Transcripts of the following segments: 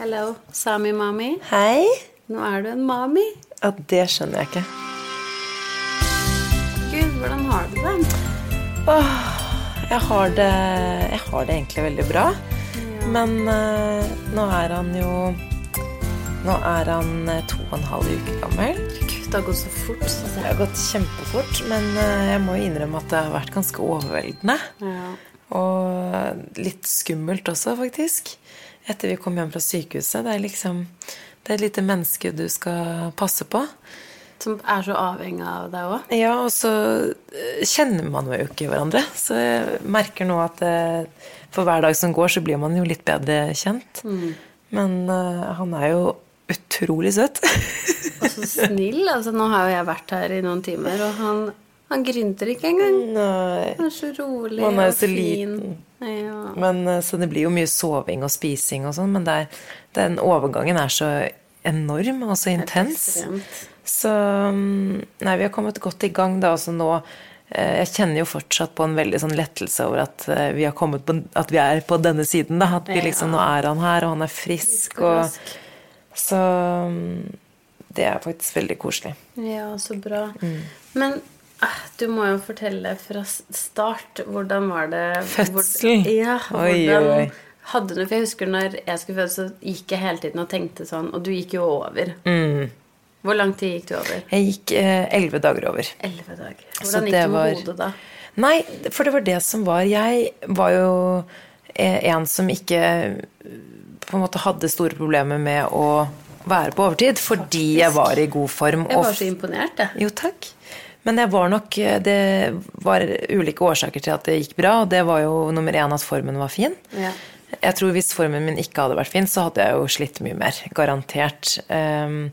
Hello, Sami-mami. Hei. Nå er du en mami. Ja, det skjønner jeg ikke. Gud, hvordan har du det? Åh, jeg har det, jeg har det egentlig veldig bra. Men eh, nå er han jo Nå er han eh, to og en halv uke gammel. Gud, det har gått så fort. synes Det jeg. har gått kjempefort, men eh, jeg må jo innrømme at det har vært ganske overveldende. Ja. Og litt skummelt også, faktisk. Etter vi kom hjem fra sykehuset. Det er liksom Det er et lite menneske du skal passe på. Som er så avhengig av deg òg. Ja, og så eh, kjenner man jo ikke hverandre. Så jeg merker nå at eh, for hver dag som går, så blir man jo litt bedre kjent. Men uh, han er jo utrolig søt. Og så snill. altså Nå har jo jeg vært her i noen timer, og han, han grynter ikke engang. Nei. Han er så rolig Han er og så fin. liten. Ja. Men, eh, så det blir jo mye soving og spising og sånn, men er, den overgangen er så enorm og så intens. Så mm, Nei, vi har kommet godt i gang da. Altså nå eh, Jeg kjenner jo fortsatt på en veldig sånn lettelse over at eh, vi har på At vi er på denne siden, da. At vi liksom Nå er han her, og han er frisk, og. Så mm, det er faktisk veldig koselig. Ja, så bra. Mm. Men du må jo fortelle fra start. Hvordan var det Fødsel? Hvor, ja, hvordan oi, oi. hadde du For jeg husker når jeg skulle føde, så gikk jeg hele tiden og tenkte sånn Og du gikk jo over. Mm. Hvor lang tid gikk du over? Jeg gikk eh, dager over. Elleve dager. Så Hvordan gikk det med var- hodet da? Nei, for det var det som var Jeg var jo eh, en som ikke eh, på en måte hadde store problemer med å være på overtid, fordi jeg var i god form. Jeg var så imponert, jeg. Jo, takk. Men det var nok Det var ulike årsaker til at det gikk bra, og det var jo nummer én at formen var fin. Ja. Jeg tror hvis formen min ikke hadde vært fin, så hadde jeg jo slitt mye mer. Garantert. Um,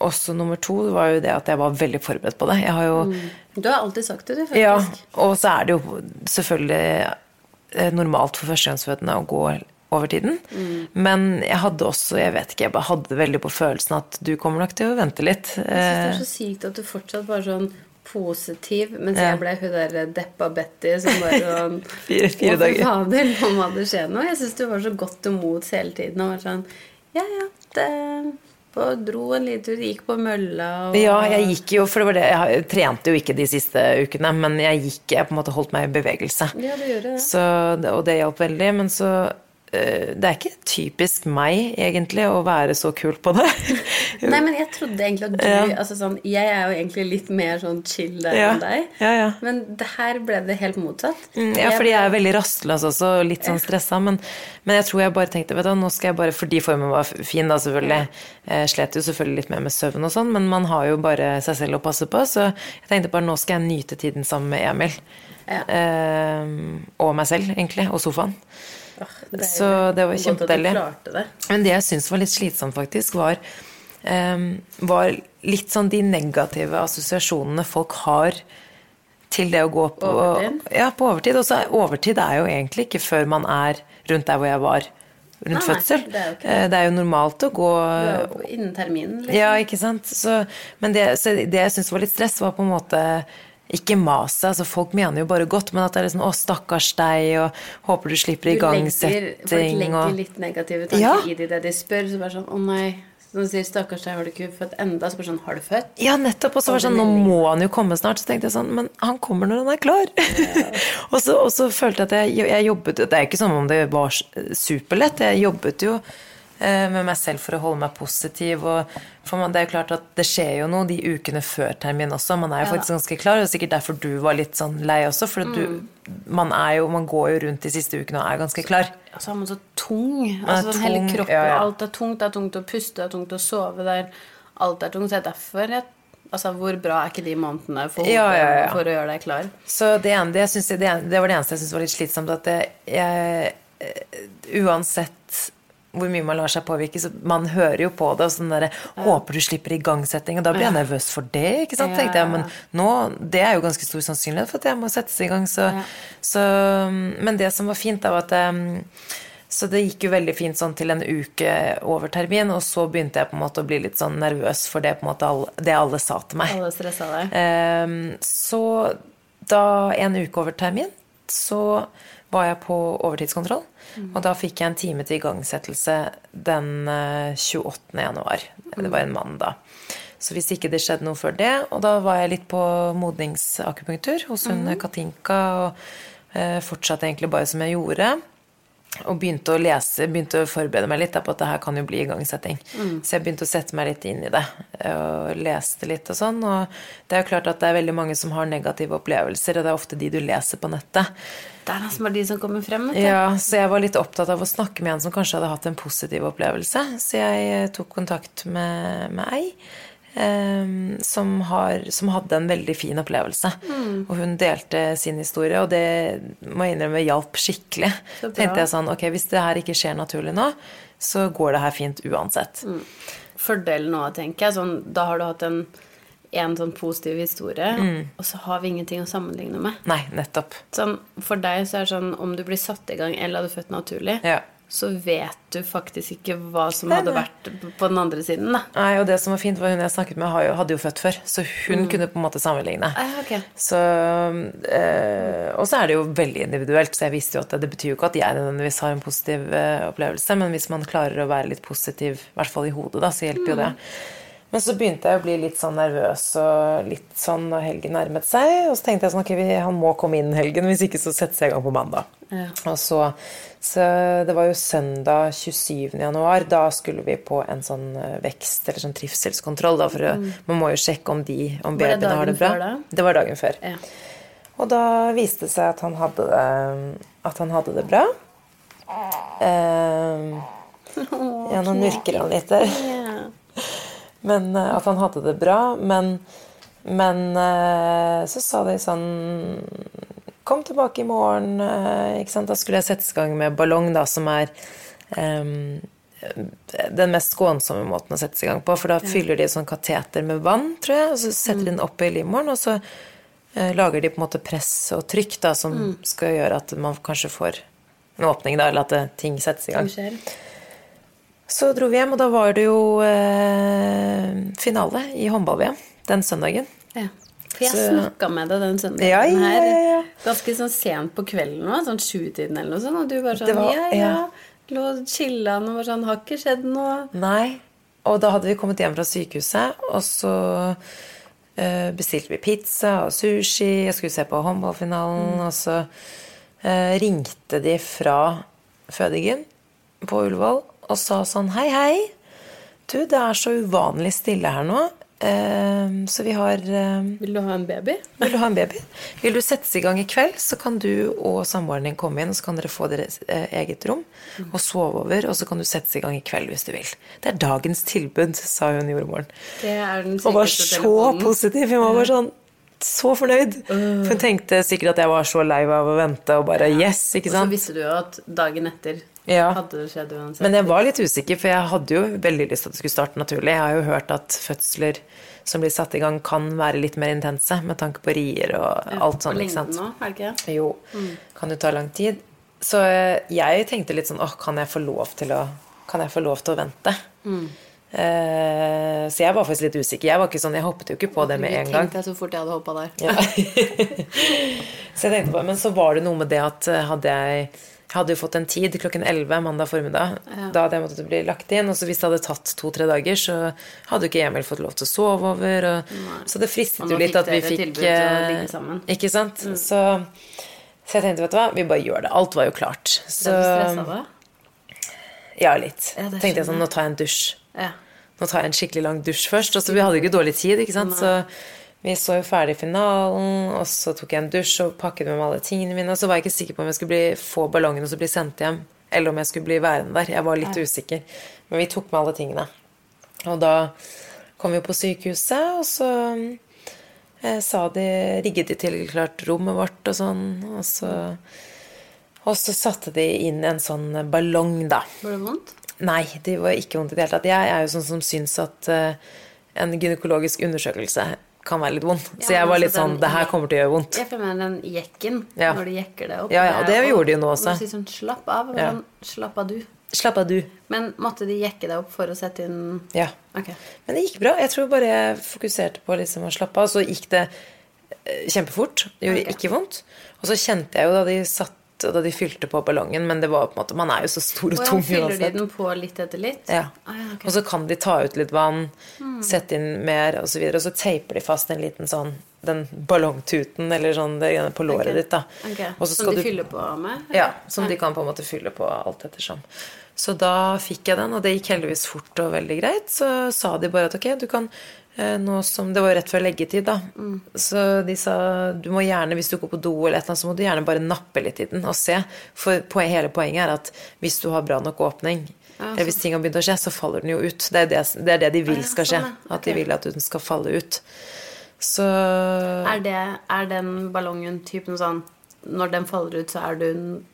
også nummer to var jo det at jeg var veldig forberedt på det. Jeg har jo Du har alltid sagt det, du, faktisk. Ja, og så er det jo selvfølgelig eh, normalt for førstegangsfødende å gå over tiden. Mm. Men jeg hadde også, jeg vet ikke, jeg bare hadde veldig på følelsen at du kommer nok til å vente litt. Jeg synes det Eh, er så sykt at du fortsatt bare sånn positiv, mens Ja. jeg ble hun der deppa Betty som bare sånn Fire- fire «Å, dager». Fader, nå må det skje noe. Jeg syns du var så godt til mots hele tiden. Og var sånn Ja, ja, det og dro en liten tur, gikk på mølla og Ja, jeg gikk jo, for det var det, jeg trente jo ikke de siste ukene, men jeg gikk, jeg på en måte holdt meg i bevegelse. Ja, det gjør det. Så, og det hjalp veldig, men så Det er ikke typisk meg, egentlig, å være så kul på det. Nei, men jeg trodde egentlig at du Ja. altså sånn, Jeg er jo egentlig litt mer sånn chill der Ja. enn deg. Ja, ja. Men det her ble det helt motsatt. Mm, Ja, fordi jeg er veldig rastløs også, og litt sånn stressa. Men, men jeg tror jeg bare tenkte vet du, nå skal jeg bare Fordi formen var fin, da, selvfølgelig. Jeg slet jo selvfølgelig litt mer med søvn og sånn, men man har jo bare seg selv å passe på. Så jeg tenkte bare nå skal jeg nyte tiden sammen med Emil. Eh, og meg selv, egentlig. Og sofaen. Det Så det var kjempedeilig. Men det jeg syntes var litt slitsomt, faktisk, var, um, var litt sånn de negative assosiasjonene folk har til det å gå på Overtid? Ja, på overtid. Og så er overtid er jo egentlig ikke før man er rundt der hvor jeg var rundt Nei, nei, fødsel. det er det. Eh, det er jo normalt å gå innen terminen, liksom. ja, ikke sant. Så, men det, så det jeg syntes var litt stress, var på en måte ikke mase, Altså, folk mener jo bare godt, men at det er liksom 'Å, stakkars deg', og 'håper du slipper igangsetting' og folk legger litt negative tanker Ja. i det de spør. Så bare sånn 'Å nei'. Så de sier 'Stakkars deg, har du ikke født enda?' Så bare sånn 'Har du født?' Ja, nettopp. Og så var det sånn, nå må han jo komme snart. Så tenkte jeg sånn, men han kommer når han er klar. så, og så følte jeg at jeg, jeg jobbet Det er ikke som om det var superlett. Jeg jobbet jo med meg selv for å holde meg positiv. Og for man, det er jo klart at det skjer jo noe de ukene før termin også. Man er jo Ja. faktisk ganske klar. Og det er sikkert derfor du var litt sånn lei også. For mm. du, man, er jo, man går jo rundt de siste ukene og er ganske klar. Og så er man så tung. Altså, tung hele kroppen, ja, ja. alt er tungt. Det er tungt å puste, det er tungt å sove. Er, alt er tungt. Så det er derfor jeg Altså, hvor bra er ikke de månedene for, Ja, ja, ja. for å gjøre deg klar? Så det, ene, det, jeg, det, det var det eneste jeg syntes var litt slitsomt. At det, jeg, eh, uansett hvor mye man lar seg påvirke, så man hører jo på det. Og sånn der, 'Håper du slipper igangsetting.' Og da blir jeg nervøs for det. ikke sant, tenkte jeg. Men nå, det er jo ganske stor sannsynlighet for at jeg må settes i gang. Så, så, men det som var fint, da, var at så det gikk jo veldig fint sånn til en uke over termin, og så begynte jeg på en måte å bli litt sånn nervøs for det på en måte alle, det alle sa til meg. Alle stressa deg? Så da en uke over termin, så var jeg på overtidskontroll. Og da fikk jeg en time til igangsettelse den eh, 28. januar. Det var en mandag. Så hvis ikke det skjedde noe før det Og da var jeg litt på modningsakupunktur hos hun Katinka, og eh, fortsatte egentlig bare som jeg gjorde. Og begynte å lese, begynte å forberede meg litt på at det her kan jo bli igangsetting. Så jeg begynte å sette meg litt inn i det. Og leste litt og sånn. Og det er jo klart at det er veldig mange som har negative opplevelser, og det er ofte de du leser på nettet. Det er nesten bare de som kommer frem. Ikke? Ja, Så jeg var litt opptatt av å snakke med en som kanskje hadde hatt en positiv opplevelse. Så jeg tok kontakt med, med ei. Ehm, som, har, som hadde en veldig fin opplevelse. Og hun delte sin historie, og det må jeg innrømme hjalp skikkelig. Så tenkte jeg sånn, ok, Hvis det her ikke skjer naturlig nå, så går det her fint uansett. Fordelen nå, tenker jeg, sånn, da har du hatt en, en sånn positiv historie, Mm. og så har vi ingenting å sammenligne med. Nei, nettopp. Sånn, for deg så er det sånn om du blir satt i gang eller hadde født naturlig, Ja. Så vet du faktisk ikke hva som hadde vært på den andre siden, da. Nei, og det som var fint, var hun jeg snakket med, hadde jo født før, så hun kunne på en måte sammenligne. Ah, okay. Så, eh, og så er det jo veldig individuelt, så jeg visste jo at det, det betyr jo ikke at jeg nødvendigvis har en positiv eh, opplevelse, men hvis man klarer å være litt positiv, i hvert fall i hodet, da, så hjelper jo det. Men så begynte jeg å bli litt sånn nervøs og litt sånn når helgen nærmet seg. Og så tenkte jeg sånn, ok, vi- han må komme inn helgen, hvis ikke så settes jeg i gang på mandag. Ja. Og så, så det var jo søndag 27. januar. Da skulle vi på en sånn eh, vekst- eller sånn trivselskontroll. Da, for mm. Man må jo sjekke om de, om babyene har det bra. før da? Det var dagen før. Ja. Og da viste det seg at han hadde det, at han hadde det bra. Eh, ja, nå nurker han litt der. Men eh, at han hadde det bra. Men, men eh, så sa de sånn Kom tilbake i morgen. eh? Da skulle jeg settes i gang med ballong, da, som er um, den mest skånsomme måten å settes i gang på. For da fyller de sånn kateter med vann, tror jeg, og så setter de den opp i livmoren. Og så uh, lager de på en måte press og trykk da, som skal gjøre at man kanskje får en åpning, da, eller at ting settes i gang. Så dro vi hjem, og da var det jo eh, finale i håndball-VM den søndagen. Ja. For jeg snakka med deg den søndagen Ja, ja, ja, her, ganske sånn sent på kvelden nå, sånn sjutiden eller noe sånt, og du bare sånn var- Ja, ja. Lå og chilla og var sånn Har ikke skjedd noe. Nei. Og da hadde vi kommet hjem fra sykehuset, og så eh, bestilte vi pizza og sushi. Jeg skulle se på håndballfinalen, og så eh, ringte de fra fødingen på Ullevål og sa sånn Hei, hei. Du, det er så uvanlig stille her nå, eh, så vi har eh, Vil du ha en baby? Vil du ha en baby? Vil du settes i gang i kveld, så kan du og samboeren din komme inn, og så kan dere få deres eh, eget rom og sove over, og så kan du settes i gang i kveld hvis du vil. Det er dagens tilbud, sa hun jordmoren. Og var så telefonen. positiv. Hun var bare sånn så fornøyd. For hun tenkte sikkert at jeg var så lei av å vente, og bare yes, ikke sant. Og så visste du jo at dagen etter Ja. hadde det skjedd uansett. Men jeg var litt usikker, for jeg hadde jo veldig lyst til at det skulle starte naturlig. Jeg har jo hørt at fødsler som blir satt i gang, kan være litt mer intense med tanke på rier og alt sånt. Ikke sant? nå, er det ikke? Jo, kan jo ta lang tid. Så eh, jeg tenkte litt sånn åh, kan jeg få lov til å, få lov til å vente? Eh, så jeg var faktisk litt usikker. Jeg var ikke sånn, jeg hoppet jo ikke på det med en gang. Tenkte jeg så fort jeg hadde hoppa der. Ja. så jeg tenkte på, men så var det noe med det at eh, hadde jeg hadde jo fått en tid klokken 11 mandag formiddag. Da hadde jeg måttet bli lagt inn. Og så hvis det hadde tatt to-tre dager, så hadde jo ikke Emil fått lov til å sove over. Og, så det fristet jo litt at vi fikk Ikke eh. Mm. Ikke sant? Så, så jeg tenkte, vet du hva, vi bare gjør det. Alt var jo klart. Så, da? ja, litt. Ja, tenkte jeg sånn, nå tar jeg en dusj. Ja. Nå tar jeg en skikkelig lang dusj først. Og så vi hadde jo ikke dårlig tid, ikke sant. Så vi så jo ferdig finalen, og så tok jeg en dusj og pakket med meg alle tingene mine. Og så var jeg ikke sikker på om jeg skulle bli, få ballongen og så bli sendt hjem, eller om jeg skulle bli værende der. Jeg var litt usikker. Men vi tok med alle tingene. Og da kom vi på sykehuset, og så eh, sa de Rigget de til klart rommet vårt og sånn. Og så, og så satte de inn en sånn ballong, da. Var det vondt? Nei, det var ikke vondt i det hele tatt. Jeg er jo sånn som syns at eh, en gynekologisk undersøkelse kan være litt vond. Så jeg var litt altså, sånn den- Det her kommer til å gjøre vondt. Jeg føler med den jekken, Ja. når de jekker det opp. Ja, ja, og det gjorde de jo nå også. og du sier sånn, slapp av. Ja. sånn, slapp av, du. Slapp av, du. Men måtte de jekke deg opp for å sette inn Ja. Okay. Men det gikk bra. Jeg tror bare jeg fokuserte på liksom å slappe av. Så gikk det eh, kjempefort. Det gjorde okay. ikke vondt. Og så kjente jeg jo da de satt og da de fylte på ballongen, men det var på en måte Man er jo så stor og tung fyller de den på litt etter litt? Ja. Ah, ja, okay. Og så kan de ta ut litt vann, sette inn mer osv., og, så og så teiper de fast en liten sånn den ballongtuten eller sånn det greiene på låret okay. ditt, da. Okay. Som de du fyller på med? Ja, som de kan på en måte fylle på alt ettersom. Så da fikk jeg den, og det gikk heldigvis fort og veldig greit. Så sa de bare at ok, du kan nå som Det var jo rett før leggetid, da. Mm. Så de sa du må gjerne, hvis du går på do eller et så må du gjerne bare nappe litt i den og se. For poen- hele poenget er at hvis du har bra nok åpning, eller hvis ting har begynt å skje, så faller den jo ut. Det er det, det, er det de vil skal skje. sånn. At de vil at den skal falle ut. Så Er, det, er den ballongen typen sånn Når den faller ut, så er du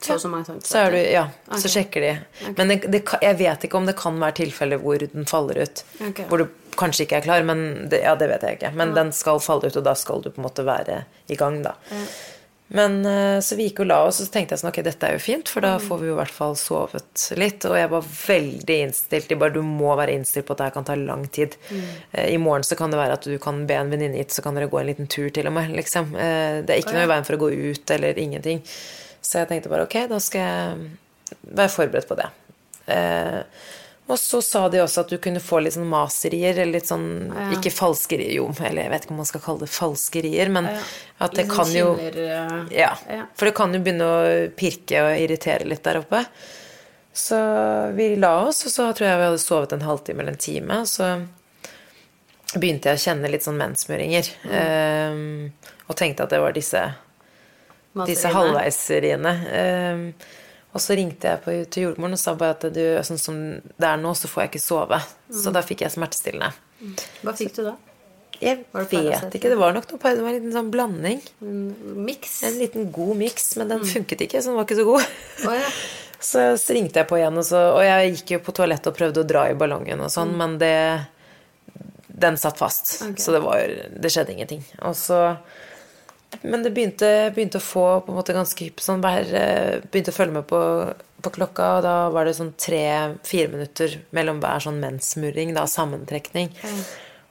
så og så mange centimeter? Så okay. så sjekker de. Men det, det, jeg vet ikke om det kan være tilfeller hvor den faller ut. Okay. Hvor du kanskje ikke er klar, men det, ja, det vet jeg ikke. Men den skal falle ut, og da skal du på en måte være i gang, da. Men eh, så vi gikk og la oss, og så tenkte jeg sånn ok, dette er jo fint, for da får vi jo i hvert fall sovet litt. Og jeg var veldig innstilt. Jeg bare du må være innstilt på at det her kan ta lang tid. Eh, I morgen så kan det være at du kan be en venninne hit, så kan dere gå en liten tur til og med, liksom. Eh, Det er ikke noe i veien for å gå ut eller ingenting. Så jeg tenkte bare ok, da skal jeg være forberedt på det. Eh, og så sa de også at du kunne få litt sånn maserier, eller litt sånn Ikke falskerier, jo, eller jeg vet ikke om man skal kalle det falskerier, men at det sånn kan jo eh, ja. Ja. For det kan jo begynne å pirke og irritere litt der oppe. Så vi la oss, og så tror jeg vi hadde sovet en halvtime eller en time. Så begynte jeg å kjenne litt sånn menssmuringer. Mm. Um, og tenkte at det var disse, disse maseriene. halvveisriene. Og så ringte jeg på, til jordmoren og sa bare at du, sånn som det er nå, så får jeg ikke sove. Så da fikk jeg smertestillende. Hva fikk du da? Jeg vet ikke, det var nok noe Det var en liten sånn blanding. En mix. En liten god miks, men den funket ikke, så den var ikke så god. Oh, ja. Så, så ringte jeg på igjen, og, så, og jeg gikk jo på toalettet og prøvde å dra i ballongen og sånn, men det Den satt fast. Okay. Så det var Det skjedde ingenting. Og så Men det begynte, begynte å få på en måte ganske hypp sånn hver eh, Begynte å følge med på, på klokka, og da var det sånn tre-fire minutter mellom hver sånn menssmurring, da, sammentrekning.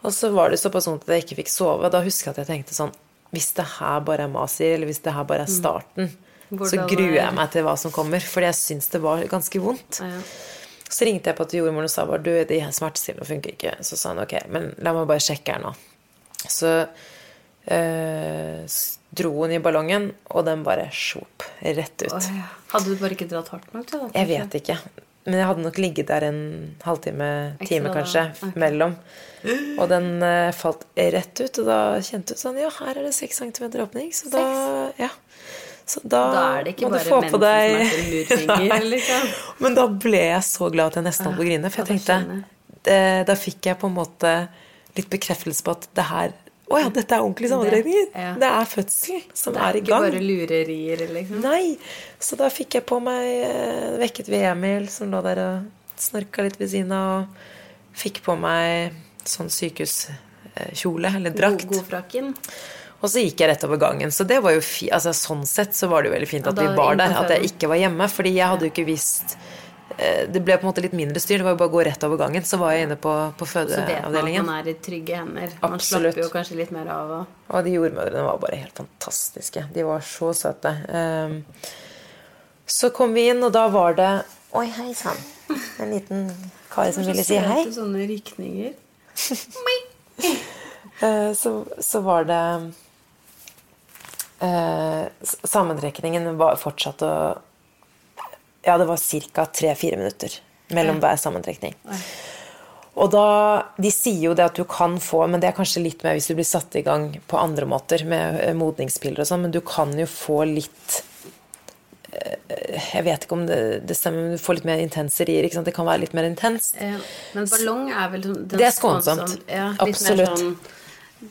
Og så var det såpass vondt at jeg ikke fikk sove. Da husker jeg at jeg tenkte sånn Hvis det her bare er masier, eller hvis det her bare er starten, så Mm. så gruer er- jeg meg til hva som kommer. Fordi jeg syns det var ganske vondt. Ja. Så ringte jeg på til jordmoren og sa bare, du, de smertestillende funker ikke. Så sa han ok, men la meg bare sjekke her nå. Så eh, s- dro hun i ballongen, og den bare sjop rett ut. Oh, ja. Hadde du bare ikke dratt hardt nok til det? Jeg vet ikke. Men jeg hadde nok ligget der en halvtime, time kanskje, okay. mellom. Og den eh, falt rett ut, og da kjente du sånn Ja, her er det seks centimeter åpning. Så da, ja. Så da, Da må du få på deg liksom. Men da ble jeg så glad at jeg nesten holdt på å grine. For jeg tenkte eh, Da fikk jeg på en måte litt bekreftelse på at det her Å ja, dette er ordentlige sammentrekninger. ja. Det er fødsel som Det er, er i ikke bare lurerier, liksom. Nei. Så da fikk jeg på meg eh, Vekket vi Emil, som lå der og snorka litt ved siden av, og fikk på meg sånn sykehuskjole, eller drakt. God, godfrakken. Og så gikk jeg rett over gangen. Så det var jo fi, altså sånn sett så var det jo veldig fint at vi var der. At jeg ikke var hjemme. Fordi jeg hadde jo ikke visst Det ble på en måte litt mindre styr. Det var jo bare å gå rett over gangen, så var jeg inne på, på Så vet man at man er i trygge hender. Man Absolutt. slapper jo kanskje litt mer av. Og... Og de jordmødrene var bare helt fantastiske. De var så søte. Ehm, så kom vi inn, og da var det Oi, hei sann. En liten kar som ville si hei. Sånne rykninger. Eh, så, så var det eh, Sammentrekningen var fortsatt å Ja, det var ca. tre-fire minutter mellom hver sammentrekning. Og da, De sier jo det at du kan få, men det er kanskje litt mer hvis du blir satt i gang på andre måter, med eh, modningspiller og sånn, men du kan jo få litt eh, Jeg vet ikke om det, det stemmer, men du får litt mer intense rier. Det kan være litt mer intenst. Ja. Men ballong er vel sånn- Det er skånsomt. skånsom- Ja, Absolutt. Sånn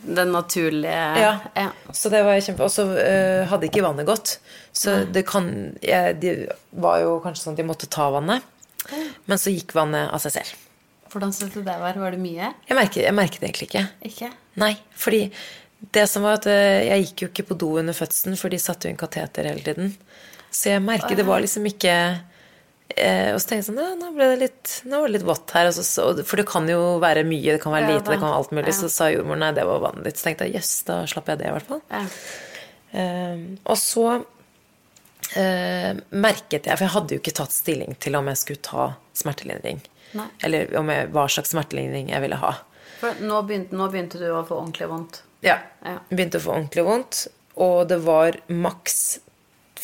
den naturlige Ja. ja. Så det var kjempe... Og så uh, hadde ikke vannet gått. Så det kan jeg, Det var jo kanskje sånn at de måtte ta vannet. Men så gikk vannet av seg selv. Hvordan syntes du det var? Var det mye? Jeg merket, jeg merket egentlig ikke. Ikke? Nei, fordi det som var at eh, jeg gikk jo ikke på do under fødselen, for de satte jo inn kateter hele tiden. Så jeg merket det var liksom ikke eh, Og så tenkte jeg sånn Ja, nå ble det litt, nå var det litt vått her. Så, så, for det kan jo være mye, det kan være lite, det kan være alt mulig. ja. Så sa jordmoren nei, det var vannet ditt. Så tenkte jeg jøss, da slapp jeg det i hvert fall. Ja. Eh, og så eh, merket jeg For jeg hadde jo ikke tatt stilling til om jeg skulle ta smertelindring. Nei. Eller om jeg, hva slags smertelindring jeg ville ha. For nå begynte, nå begynte du å få ordentlig vondt. Ja. Ja. Begynte å få ordentlig vondt, og det var maks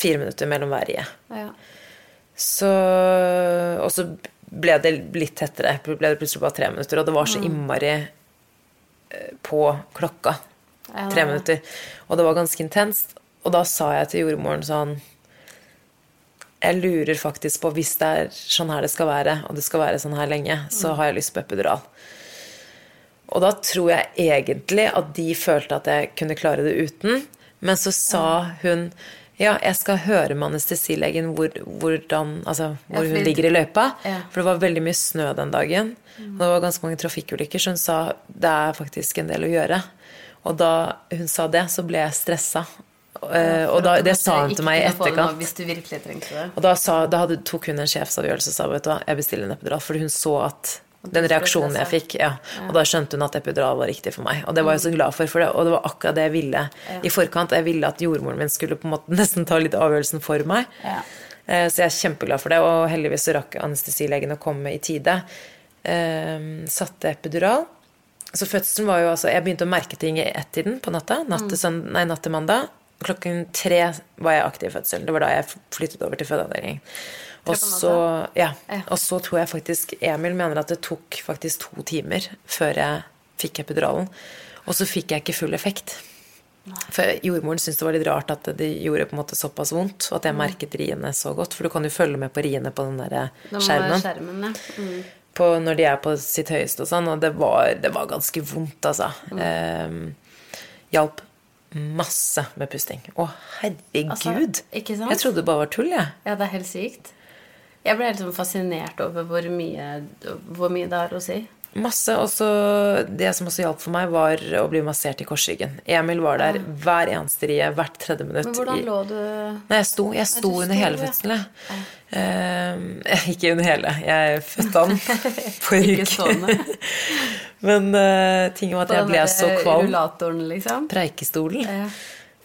fire minutter mellom hver rie. Ja. Så Og så ble det litt tettere. Ble det plutselig bare tre minutter, og det var så innmari eh, på klokka. Tre minutter. Og det var ganske intenst. Og da sa jeg til jordmoren sånn Jeg lurer faktisk på, hvis det er sånn her det skal være, og det skal være sånn her lenge, så har jeg lyst på epidural. Og da tror jeg egentlig at de følte at jeg kunne klare det uten. Men så sa hun ja, jeg skal høre med anestesilegen hvor, hvordan, altså, hvor hun ligger i løypa. Ja. For det var veldig mye snø den dagen. Og det var ganske mange trafikkulykker, så hun sa det er faktisk en del å gjøre. Og da hun sa det, så ble jeg stressa. Ja, og da, det sa hun til meg i etterkant. Hvis du virkelig trengte det. Og da, sa, da hadde, tok hun en sjefsavgjørelse og sa vet du jeg bestiller en epidural. For hun så at den reaksjonen jeg fikk, ja. Og da skjønte hun at epidural var riktig for meg. Og det var jeg så glad for, for det, og det var akkurat det jeg ville i forkant. Jeg ville at jordmoren min skulle på en måte nesten ta litt avgjørelsen for meg. Eh, Så jeg er kjempeglad for det, og heldigvis så rakk anestesilegen å komme i tide. Eh, satte epidural. Så fødselen var jo altså Jeg begynte å merke ting i ett-tiden på natta. Natt til, søn- nei, natt til mandag. Klokken tre var jeg aktiv i fødselen. Det var da jeg flyttet over til fødeavdelingen. Og så, ja, Ja. og så tror jeg faktisk Emil mener at det tok faktisk to timer før jeg fikk epiduralen. Og så fikk jeg ikke full effekt. For jordmoren syntes det var litt rart at det gjorde på en måte såpass vondt, og at jeg merket riene så godt. For du kan jo følge med på riene på den der skjermen skjermen, ja. Mm. på, når de er på sitt høyeste og sånn, og det var, det var ganske vondt, altså. Ehm, hjalp masse med pusting. Å, herregud! Altså? Jeg trodde det bare var tull, jeg. Ja, det er helt sykt. Jeg ble helt sånn fascinert over hvor mye, hvor mye det har å si. Masse. Og så det som også hjalp for meg, var å bli massert i korsryggen. Emil var der hver eneste rie, hvert tredje minutt. Men hvordan lå du Nei, jeg sto, jeg sto under sto, hele ja. fødselen. jeg. uh, ikke under hele. Jeg fødte han på Ikke rygg. stående. Men uh, tingen var at på jeg ble så kvalm. rullatoren, liksom? Preikestolen. Ja.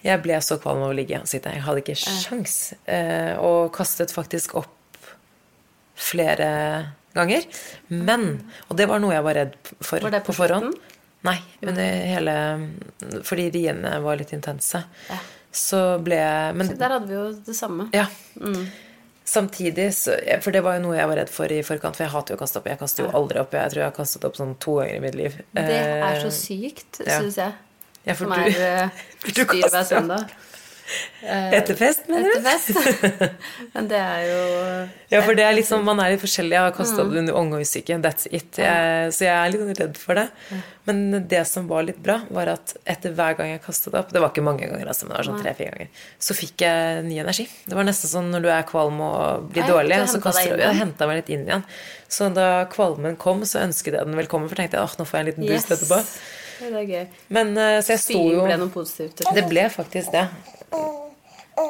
Jeg ble så kvalm av å ligge og sitte. Jeg hadde ikke sjans. Uh, og kastet faktisk opp flere ganger. Men Og det var noe jeg var redd for Var det på på forhånd. Nei, under hele Fordi riene var litt intense. Ja. Så ble jeg Men Der hadde vi jo det samme. ja. Samtidig så For det var jo noe jeg var redd for i forkant, for jeg hater jo å kaste opp. Jeg kaster jo aldri opp. Jeg tror jeg har kastet opp sånn to ganger i mitt liv. Det er så Eh, sykt, ja. syns jeg. ja, for Som du, er eh, styr hver søndag. Etter fest, mener du? Etter fest. Men det er jo Ja, for det er liksom, man er litt forskjellig. Jeg har kasta Mm. under omgangssyke. That's it. Jeg, så jeg er litt redd for det. Men det som var litt bra, var at etter hver gang jeg kastet opp Det var ikke mange ganger, altså, men det var sånn tre-fire ganger. Så fikk jeg ny energi. Det var nesten sånn når du er kvalm og blir dårlig, så kaster du og henta meg litt inn igjen. Så da kvalmen kom, så ønsket jeg den velkommen, for tenkte jeg åh, nå får jeg en liten boost Yes. etterpå. Det er gøy. Men eh, så jeg sto Spying jo ble noe positivt. Det ble faktisk det. Å,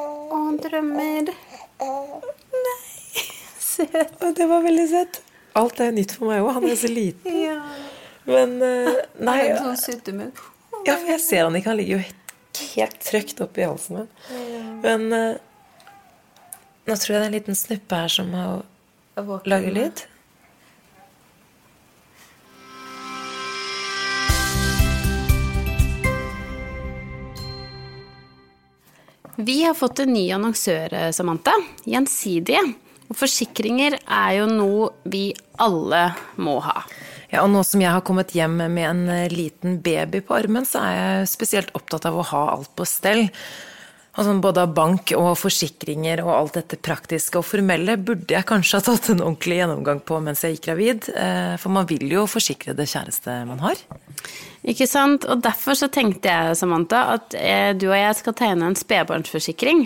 drømmer. Søt. Det var veldig søtt. Alt er nytt for meg òg. Han er så liten. Ja. Men eh, Nei, En sånn suttemunn. Ja, for jeg ser han ikke. Han ligger jo helt, helt trøkt oppi halsen min. Men eh, nå tror jeg det er en liten snuppe her som har Lager lyd lage lyd. Vi har fått en ny annonsør, eh, Samantha. Gjensidige. Og forsikringer er jo noe vi alle må ha. Ja, og nå som jeg har kommet hjem med en eh, liten baby på armen, så er jeg spesielt opptatt av å ha alt på stell. Altså, både av bank og forsikringer og alt dette praktiske og formelle burde jeg kanskje ha tatt en ordentlig gjennomgang på mens jeg gikk gravid. eh, For man vil jo forsikre det kjæreste man har. Ikke sant? Og derfor så tenkte jeg, Samantha, at eh, du og jeg skal tegne en spedbarnsforsikring.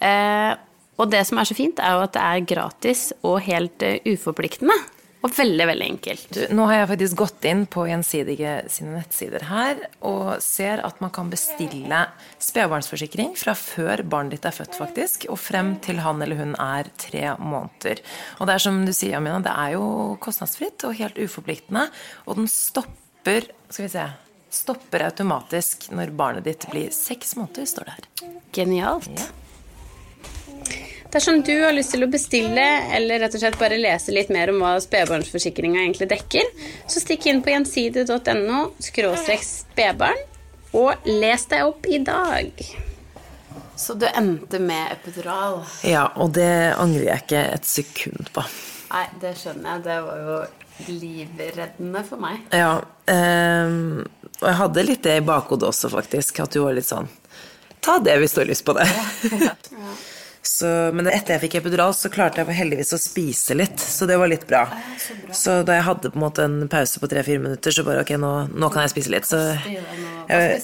Eh, og det som er så fint, er jo at det er gratis og helt uforpliktende. Og veldig, veldig enkelt. Nå har jeg faktisk gått inn på Gjensidige sine nettsider her og ser at man kan bestille spedbarnsforsikring fra før barnet ditt er født, faktisk, og frem til han eller hun er tre måneder. Og det er som du sier, Amina, det er jo kostnadsfritt og helt uforpliktende, og den stopper Skal vi se Stopper automatisk når barnet ditt blir seks måneder, står det her. Genialt. Ja. Dersom du har lyst til å bestille eller rett og slett bare lese litt mer om hva spedbarnsforsikringa egentlig dekker, så stikk inn på gjensidige.no skråstrek spedbarn og les deg opp i dag. Så du endte med epidural? Ja, og det angrer jeg ikke et sekund på. Nei, det skjønner jeg. Det var jo livreddende for meg. Ja, eh, og jeg hadde litt det i bakhodet også, faktisk. At du var litt sånn Ta det hvis du har lyst på det. Så, men etter jeg fikk epidural, så klarte jeg heldigvis å spise litt. Så det var litt bra. Så, bra. så da jeg hadde på en måte en pause på tre-fire minutter, så bare ok, nå, nå, kan jeg spise litt. Så jeg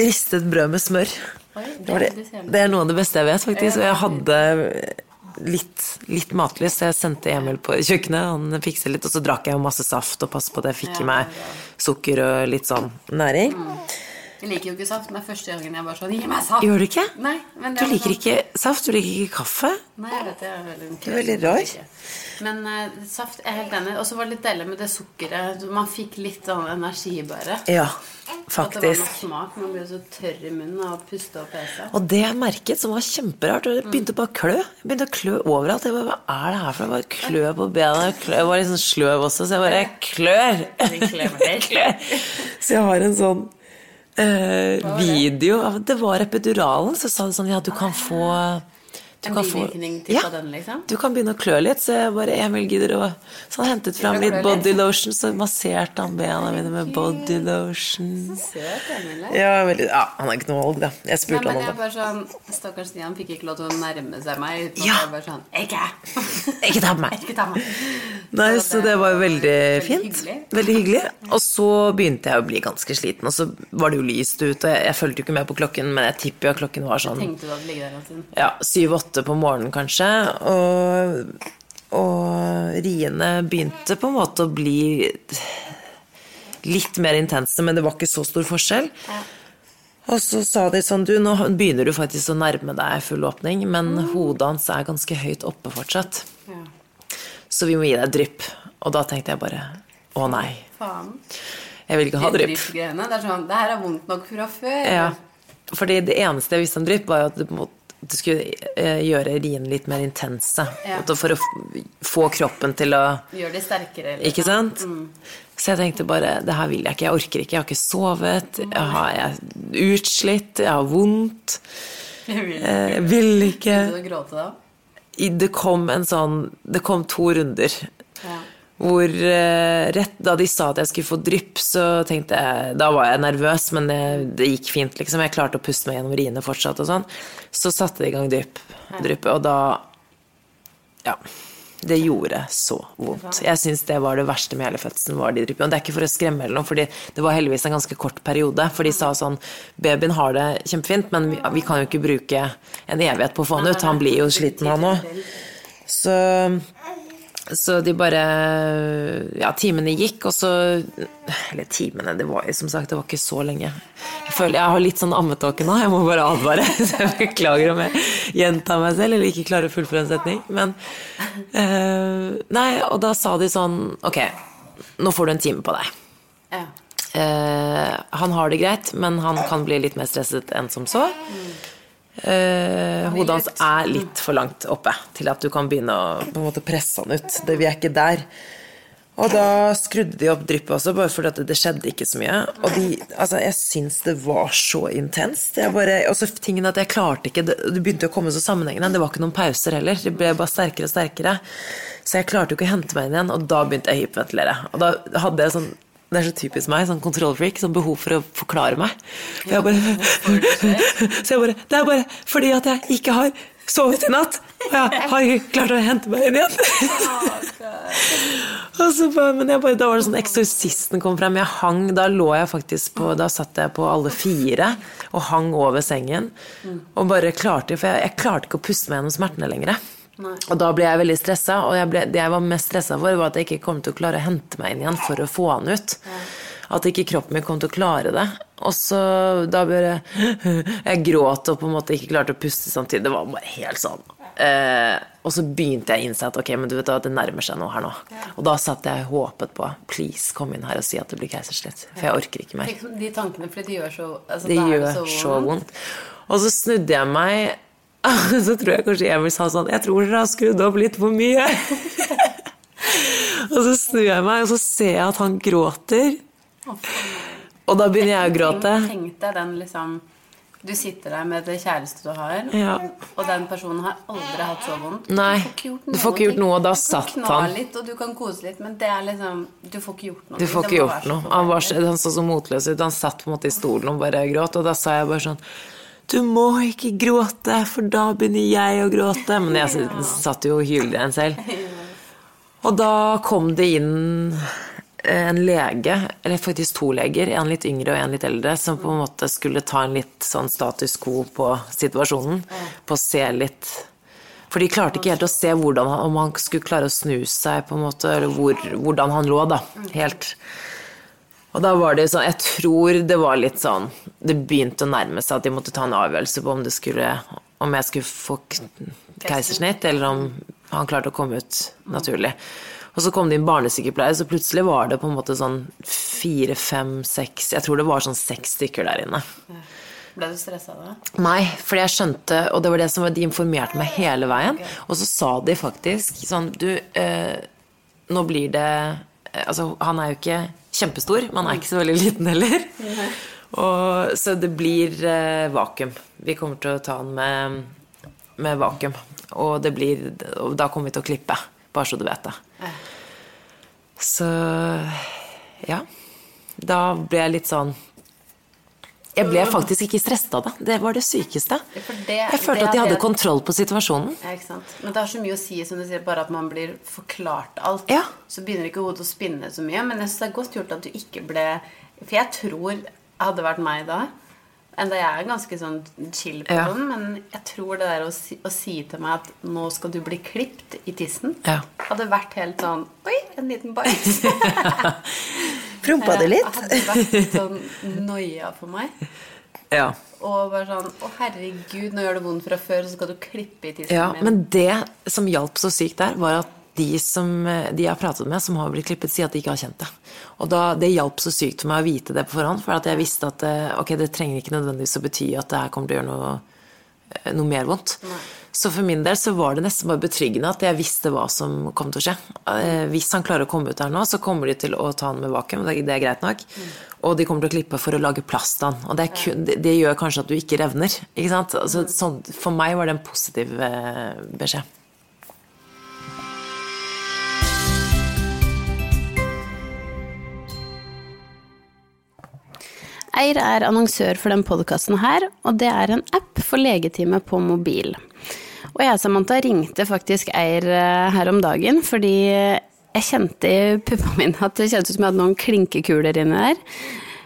ristet brød med smør. Det, det, det, er noe av det beste jeg vet, faktisk. Og jeg hadde litt, litt matlyst, så jeg sendte Emil på kjøkkenet. Han fikset litt, og så drakk jeg masse saft og passet på at jeg fikk i meg sukker og litt sånn næring. Jeg liker jo ikke saft, men det er første gangen jeg bare sånn Gi meg saft! Gjør du ikke? Nei, men du liker sånn... ikke saft? Du liker ikke kaffe? Nei, jeg vet det. Er veldig du er veldig rar. Men uh, saft er helt enig. Og så var det litt deilig med det sukkeret. Man fikk litt sånn energi, bare. Ja, faktisk. At det var noe smak. Man ble så tørr i munnen av å puste og pese. Og det jeg merket, som var kjemperart, det begynte bare å klø. Jeg begynte å klø overalt. Jeg bare, Hva er det her for noe? Bare klø på bena. Jeg var litt sånn sløv også, så jeg bare klør. klør. Så jeg har en sånn video Det var epiduralen, så sa de sånn Ja, du kan få en bivirkning til ja, den, liksom? Du kan begynne å klø litt, så jeg bare Emil gidder å Så han hentet fram litt body lotion, så masserte han bena mine med body lotion. Så søt, Emil. Ja, veldig, ja, han er ikke noe valg, da. Jeg spurte han om det. Sånn, Stakkars Stian fikk ikke lov til å nærme seg meg. Ja. jeg bare sånn Ikke! ikke ta meg. ikke ta meg. Nei, så det var jo veldig fint. Veldig hyggelig. Og så begynte jeg å bli ganske sliten, og så var det jo lyst ute. Jeg, jeg fulgte jo ikke med på klokken, men jeg tipper jo at klokken var sånn Tenkte du at ligge der en stund? Ja, syv-åtte åtte på morgenen, kanskje. Og, og riene begynte på en måte å bli litt mer intense, men det var ikke så stor forskjell. Ja. Og så sa de sånn Du, nå begynner du faktisk å nærme deg full åpning, men mm. hodet hans er ganske høyt oppe fortsatt. Ja. Så vi må gi deg drypp. Og da tenkte jeg bare Å nei. Faen. Jeg vil ikke ha drypp. Det er sånn Det her er vondt nok fra før. Ja. Fordi det eneste jeg visste om drypp, var jo at det du skulle eh, gjøre riene litt mer intense. Ja. For å få kroppen til å Gjøre det sterkere. Eller? Ikke sant? Mm. Så jeg tenkte bare det her vil jeg ikke. Jeg orker ikke. Jeg har ikke sovet. Jeg, har, jeg er utslitt. Jeg har vondt. Jeg vil ikke. Jeg vil ikke. Begynte du å gråte da? Det kom en sånn Det kom to runder. Ja. Hvor eh, rett da de sa at jeg skulle få drypp, så tenkte jeg Da var jeg nervøs, men det, det gikk fint, liksom. Jeg klarte å puste meg gjennom riene fortsatt og sånn. Så satte de i gang drypp, dryppet, og da Ja. Det gjorde så vondt. Jeg syns det var det verste med hele fødselen. var de dryppene. Og det er ikke for å skremme eller noe, fordi det var heldigvis en ganske kort periode. For de sa sånn Babyen har det kjempefint, men vi, vi kan jo ikke bruke en evighet på å få han ut. Han blir jo sliten, han òg. Så så de bare Ja, timene gikk, og så Eller timene, det var jo som sagt det var ikke så lenge. Jeg føler jeg har litt sånn ammetåke nå, jeg må bare advare. Så jeg beklager om jeg gjentar meg selv eller ikke klarer å fullføre en setning. Men uh, Nei, og da sa de sånn Ok, nå får du en time på deg. Ja. Uh, han har det greit, men han kan bli litt mer stresset enn som så. Mm. Uh, hodet hans er litt for langt oppe til at du kan begynne å på en måte presse han ut. Det, vi er ikke der. Og da skrudde de opp dryppet også, bare fordi det, det skjedde ikke så mye. Og de, altså, jeg syns det var så intenst. Og så tingen at jeg klarte ikke Det, det begynte å komme så sammenhengende. Det var ikke noen pauser heller. Det ble bare sterkere og sterkere. Så jeg klarte jo ikke å hente meg inn igjen, og da begynte jeg å hyperventilere. Og da hadde jeg sånn det er så typisk meg, sånn kontrollfreak, sånn behov for å forklare meg. For jeg bare, så jeg bare Det er bare fordi at jeg ikke har sovet i natt. Og jeg har ikke klart å hente meg inn igjen. og så bare, men bare, da var det sånn Eksorsisten kom frem. Jeg hang, da lå jeg faktisk på Da satt jeg på alle fire og hang over sengen. Og bare klarte For jeg, jeg klarte ikke å puste meg gjennom smertene lenger. Nei. Og da ble jeg veldig stressa, og jeg ble, det jeg var mest stressa for, var at jeg ikke kom til å klare å hente meg inn igjen for å få han ut. Ja. At ikke kroppen min kom til å klare det. Og så da ble jeg gråt og på en måte ikke klarte å puste samtidig. Det var bare helt sånn. Eh, og så begynte jeg å innse at ok, men du vet at det nærmer seg noe her nå. Ja. Og da satt jeg og håpet på please, kom inn her og si at det blir keisersnitt. For jeg orker ikke mer. De tankene, for de gjør så altså, Det gjør så vondt. så vondt. Og så snudde jeg meg Så tror jeg kanskje Emil sa sånn Jeg tror dere har skrudd opp litt for mye. og så snur jeg meg, og så ser jeg at han gråter. Og da begynner jeg å gråte. Tenk deg den liksom Du sitter der med det kjæreste du har, Ja. og den personen har aldri hatt så vondt. Nei, du får ikke gjort noe, og da Du satt kan kna han. litt, og du kan kose litt, men det er liksom Du får ikke gjort noe. Du får ikke gjort noe. Han, var, han så så motløs ut. Han satt på en måte i stolen og bare gråt. Og da sa jeg bare sånn Du må ikke gråte, for da begynner jeg å gråte. Men jeg satt jo og hylte igjen selv. Og da kom det inn en lege, eller faktisk to leger, en litt yngre og en litt eldre, som på en måte skulle ta en litt sånn status quo på situasjonen. På å se litt For de klarte ikke helt å se hvordan, om han skulle klare å snu seg, på en måte, eller hvor, hvordan han lå, da. Helt. Og da var det sånn Jeg tror det var litt sånn Det begynte å nærme seg at de måtte ta en avgjørelse på om det skulle Om jeg skulle få keisersnitt, eller om han klarte å komme ut naturlig. Og så kom det inn barnesykepleier, så plutselig var det på en måte sånn fire, fem, seks Jeg tror det var sånn seks stykker der inne. Ble du stressa da? Nei, fordi jeg skjønte, og det var det som var, de informerte meg hele veien. Og så sa de faktisk sånn Du, eh, nå blir det Altså, han er jo ikke kjempestor, men han er ikke så veldig liten heller. Og, så det blir eh, vakuum. Vi kommer til å ta han med, med vakuum. Og, det blir, og da kommer vi til å klippe, bare så du vet det. Så ja. Da ble jeg litt sånn jeg ble faktisk ikke stresset av det. Det var det sykeste. det- jeg følte at de hadde kontroll på situasjonen. Ja? Men det har så mye å si, som du sier, bare at man blir forklart alt. Ja. Så begynner ikke hodet å spinne så mye. Men jeg synes det er godt gjort at du ikke ble For jeg tror hadde vært meg da Enda jeg er ganske sånn chill Ja. den, men jeg tror det der å si, å si til meg at nå skal du bli klipt i tissen, Ja. hadde vært helt sånn Oi, en liten bite. Prompa det litt? hadde vært sånn noia for meg. Ja. Og bare sånn Å, herregud, nå gjør det vondt fra før, så skal du klippe i tissen ja. min. Men det som hjalp så sykt der, var at de som de jeg har pratet med, som har blitt klippet, sier at de ikke har kjent det. Og da, det hjalp så sykt for meg å vite det på forhånd, for at jeg visste at eh, ok, det trenger ikke nødvendigvis å bety at det her kommer til å gjøre noe, eh, noe mer vondt. Så for min del så var det nesten bare betryggende at jeg visste hva som kom til å skje. Eh, Hvis han klarer å komme ut her nå, så kommer de til å ta han med vakuum, det, det er greit nok. Og de kommer til å klippe for å lage plass til han. Og det, er kun, det, gjør kanskje at du ikke revner. Ikke sant? Altså, sånn, for meg var det en positiv eh, beskjed. Eir er annonsør for den podkasten her, og det er en app for legetime på mobil. Og jeg Samantha ringte faktisk Eir eh, her om dagen, fordi jeg kjente i puppa mine at det kjentes ut som jeg hadde noen klinkekuler inni der.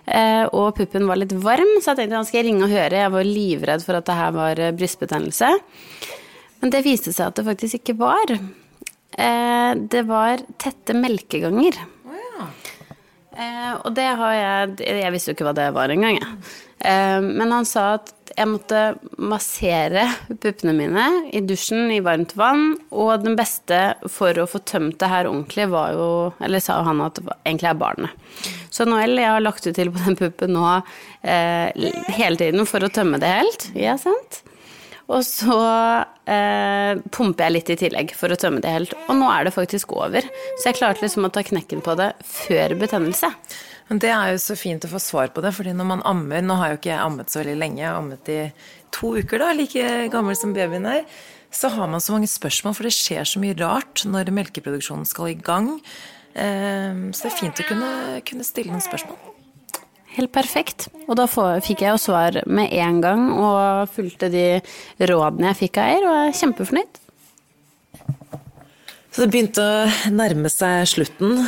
Eh, Og puppen var litt varm, så jeg tenkte nå skal jeg ringe og høre. Jeg var livredd for at det her var eh, brystbetennelse. Men det viste seg at det faktisk ikke var. Det var tette melkeganger. Eh, og det har jeg Jeg visste jo ikke hva det var engang, jeg. Eh, men han sa at jeg måtte massere puppene mine i dusjen i varmt vann, og den beste for å få tømt det her ordentlig, var jo Eller sa han at det egentlig er barnet. Så Noel, jeg har lagt ut til på den puppen nå eh, hele tiden for å tømme det helt. Ja, sant? Og så eh, pumper jeg litt i tillegg for å tømme det helt. Og nå er det faktisk over. Så jeg klarte liksom å ta knekken på det før betennelse. Men det er jo så fint å få svar på det, fordi når man ammer Nå har jo ikke jeg ammet så veldig lenge, jeg har ammet i to uker, da, like gammel som babyen er. Så har man så mange spørsmål, for det skjer så mye rart når melkeproduksjonen skal i gang. Eh, Så det er fint å kunne, kunne stille noen spørsmål. Helt perfekt. Og da fikk jeg jo svar med en gang, og fulgte de rådene jeg fikk av eier, og er kjempefornøyd. Så det begynte å nærme seg slutten.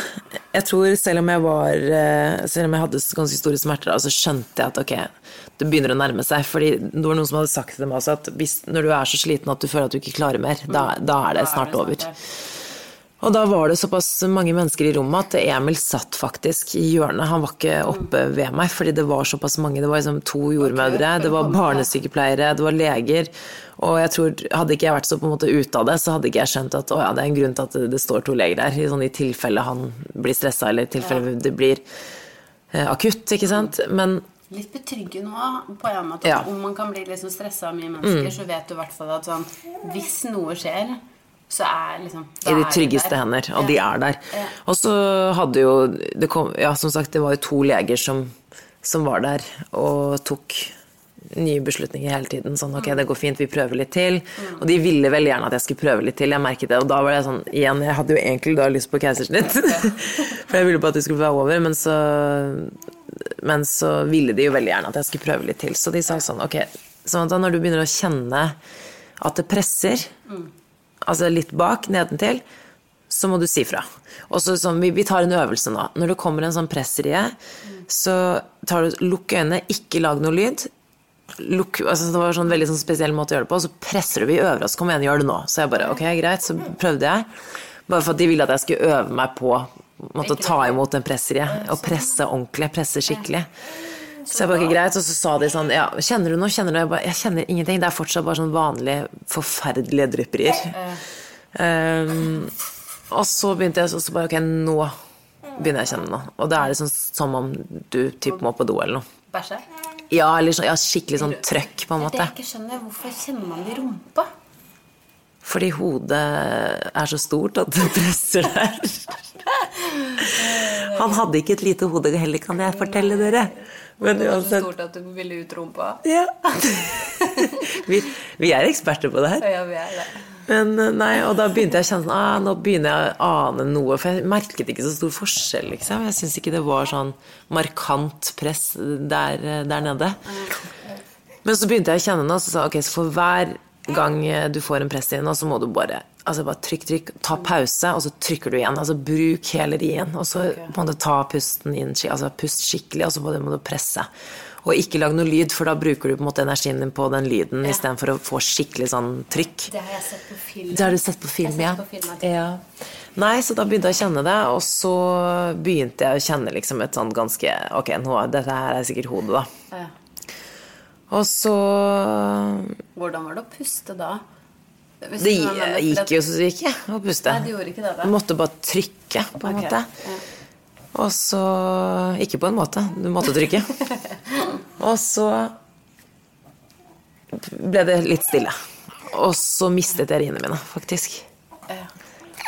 Jeg tror selv om jeg var eh, Selv om jeg hadde ganske store smerter, så skjønte jeg at ok, det begynner å nærme seg. Fordi det var noen som hadde sagt til meg også at hvis, når du er så sliten at du føler at du ikke klarer mer, da, da er det snart over. Og da var det såpass mange mennesker i rommet at Emil satt faktisk i hjørnet. Han var ikke oppe ved meg, fordi det var såpass mange. Det var liksom to jordmødre, det var barnesykepleiere, det var leger. Og jeg tror, hadde ikke jeg vært så på en måte ute av det, så hadde ikke jeg skjønt at å ja, det er en grunn til at det, står to leger der. I, sånn, i tilfelle han blir stressa, eller i tilfelle det blir eh, akutt, ikke sant. Men litt betryggende òg, på en måte. Ja. Om man kan bli sånn stressa av mye mennesker, så vet du i hvert fall at sånn Hvis noe skjer, så er liksom I de tryggeste der. hender, og Ja. de er der. Ja. Og så hadde jo det kom, Ja, som sagt, det var jo to leger som, som var der og tok nye beslutninger hele tiden. Sånn ok, det går fint, vi prøver litt til. Og de ville veldig gjerne at jeg skulle prøve litt til, jeg merket det. Og da var det sånn, igjen, jeg hadde jo egentlig da lyst på keisersnitt. For jeg ville på at det skulle være over, men så men så ville de jo veldig gjerne at jeg skulle prøve litt til. Så de sa sånn, ok, sånn at da når du begynner å kjenne at det presser, altså litt bak, nedentil, så må du si fra. Og så sånn, vi, vi tar en øvelse nå. Når det kommer en sånn pressrie, så tar du, lukk øynene, ikke lag noe lyd. Lukk, altså det var en sånn veldig sånn spesiell måte å gjøre det på, og så presser du vi øver oss. Kom igjen, gjør det nå. Så jeg bare, ok, greit, så prøvde jeg. Bare for at de ville at jeg skulle øve meg på måtte ta imot en pressrie, og presse ordentlig, presse skikkelig. Så jeg bare, ok, greit, og så sa de sånn, ja, kjenner du noe, kjenner du? Jeg bare, jeg kjenner ingenting, det er fortsatt bare sånn vanlige, forferdelige drypperier. Um, og så begynte jeg, så så bare, ok, nå begynner jeg å kjenne noe. Og da er det sånn som om du typ må på do eller noe. Bæsje? Ja, eller sånn, ja, skikkelig sånn trøkk på en måte. Det jeg ikke skjønner, hvorfor kjenner man det i rumpa? Fordi hodet er så stort at det presser der. Han hadde ikke et lite hode heller, kan jeg fortelle dere. Men Det var så stort at du ville ut rumpa. ja. vi, vi er eksperter på det her. Ja, vi er det. Men eh, nei, og da begynte jeg å kjenne sånn ah, Nå begynner jeg å ane noe. For jeg merket ikke så stor forskjell, liksom. Jeg syns ikke det var sånn markant press der, der nede. Men så begynte jeg å kjenne noe, så sa ok, så for hver gang du får en press inn, nå, så må du bare altså bare trykk, trykk, ta pause, og så trykker du igjen. Altså bruk hele rien, og så må du ta pusten inn, altså pust skikkelig, og så må du, må du presse. Og ikke lag noe lyd, for da bruker du på en måte energien din på den lyden Ja. istedenfor å få skikkelig sånn trykk. Det har jeg sett på film. Det har du sett på film, Jeg ja? sett på film, ja. Nei, så da begynte jeg å kjenne det, og så begynte jeg å kjenne liksom et sånn ganske Ok, nå, dette her er sikkert hodet, da. Ja. Og så Hvordan var det å puste da? Det gikk jo så gikk jeg å puste. Nei, det gjorde ikke det, da. Du måtte bare trykke, på en okay. måte. Og så Ikke på en måte, du måtte trykke. Og så ble det litt stille. Og så mistet jeg riene mine, faktisk.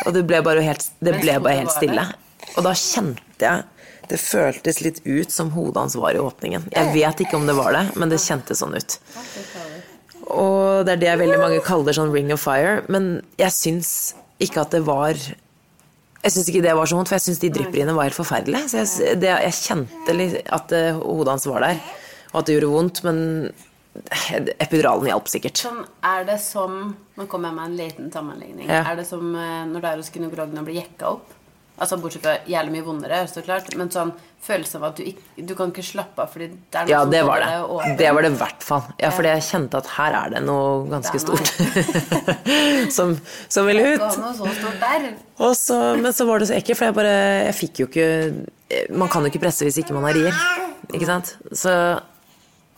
Og det ble bare helt, det ble bare helt stille. Og da kjente jeg Det føltes litt ut som hodet hans var i åpningen. Jeg vet ikke om det var det, men det kjentes sånn ut. Og det er det veldig mange kaller sånn ring of fire. Men jeg syns ikke at det var Jeg syns ikke det var så vondt, for jeg syns de drypperiene var helt forferdelige. Så jeg, det, jeg kjente at eh, hodet hans var der, og at det gjorde vondt, men epiduralen hjalp sikkert. Sånn, er det som Nå kommer jeg med en liten sammenligning. Ja. Er det som eh, når du er hos gynekologen og blir jekka opp? Altså Bortsett fra jævlig mye vondere, så klart. Men sånn følelsen av at du ikke Du kan ikke slappe av fordi det er noe Ja, som det var holder det. åpen. Det var det i hvert fall. Ja, fordi jeg kjente at her er det noe ganske Det noe. stort som, som vil ut. noe så stort der. Og så, men så var det så ekkelt, for jeg bare Jeg fikk jo ikke Man kan jo ikke presse hvis ikke man har rier. Ikke sant? Så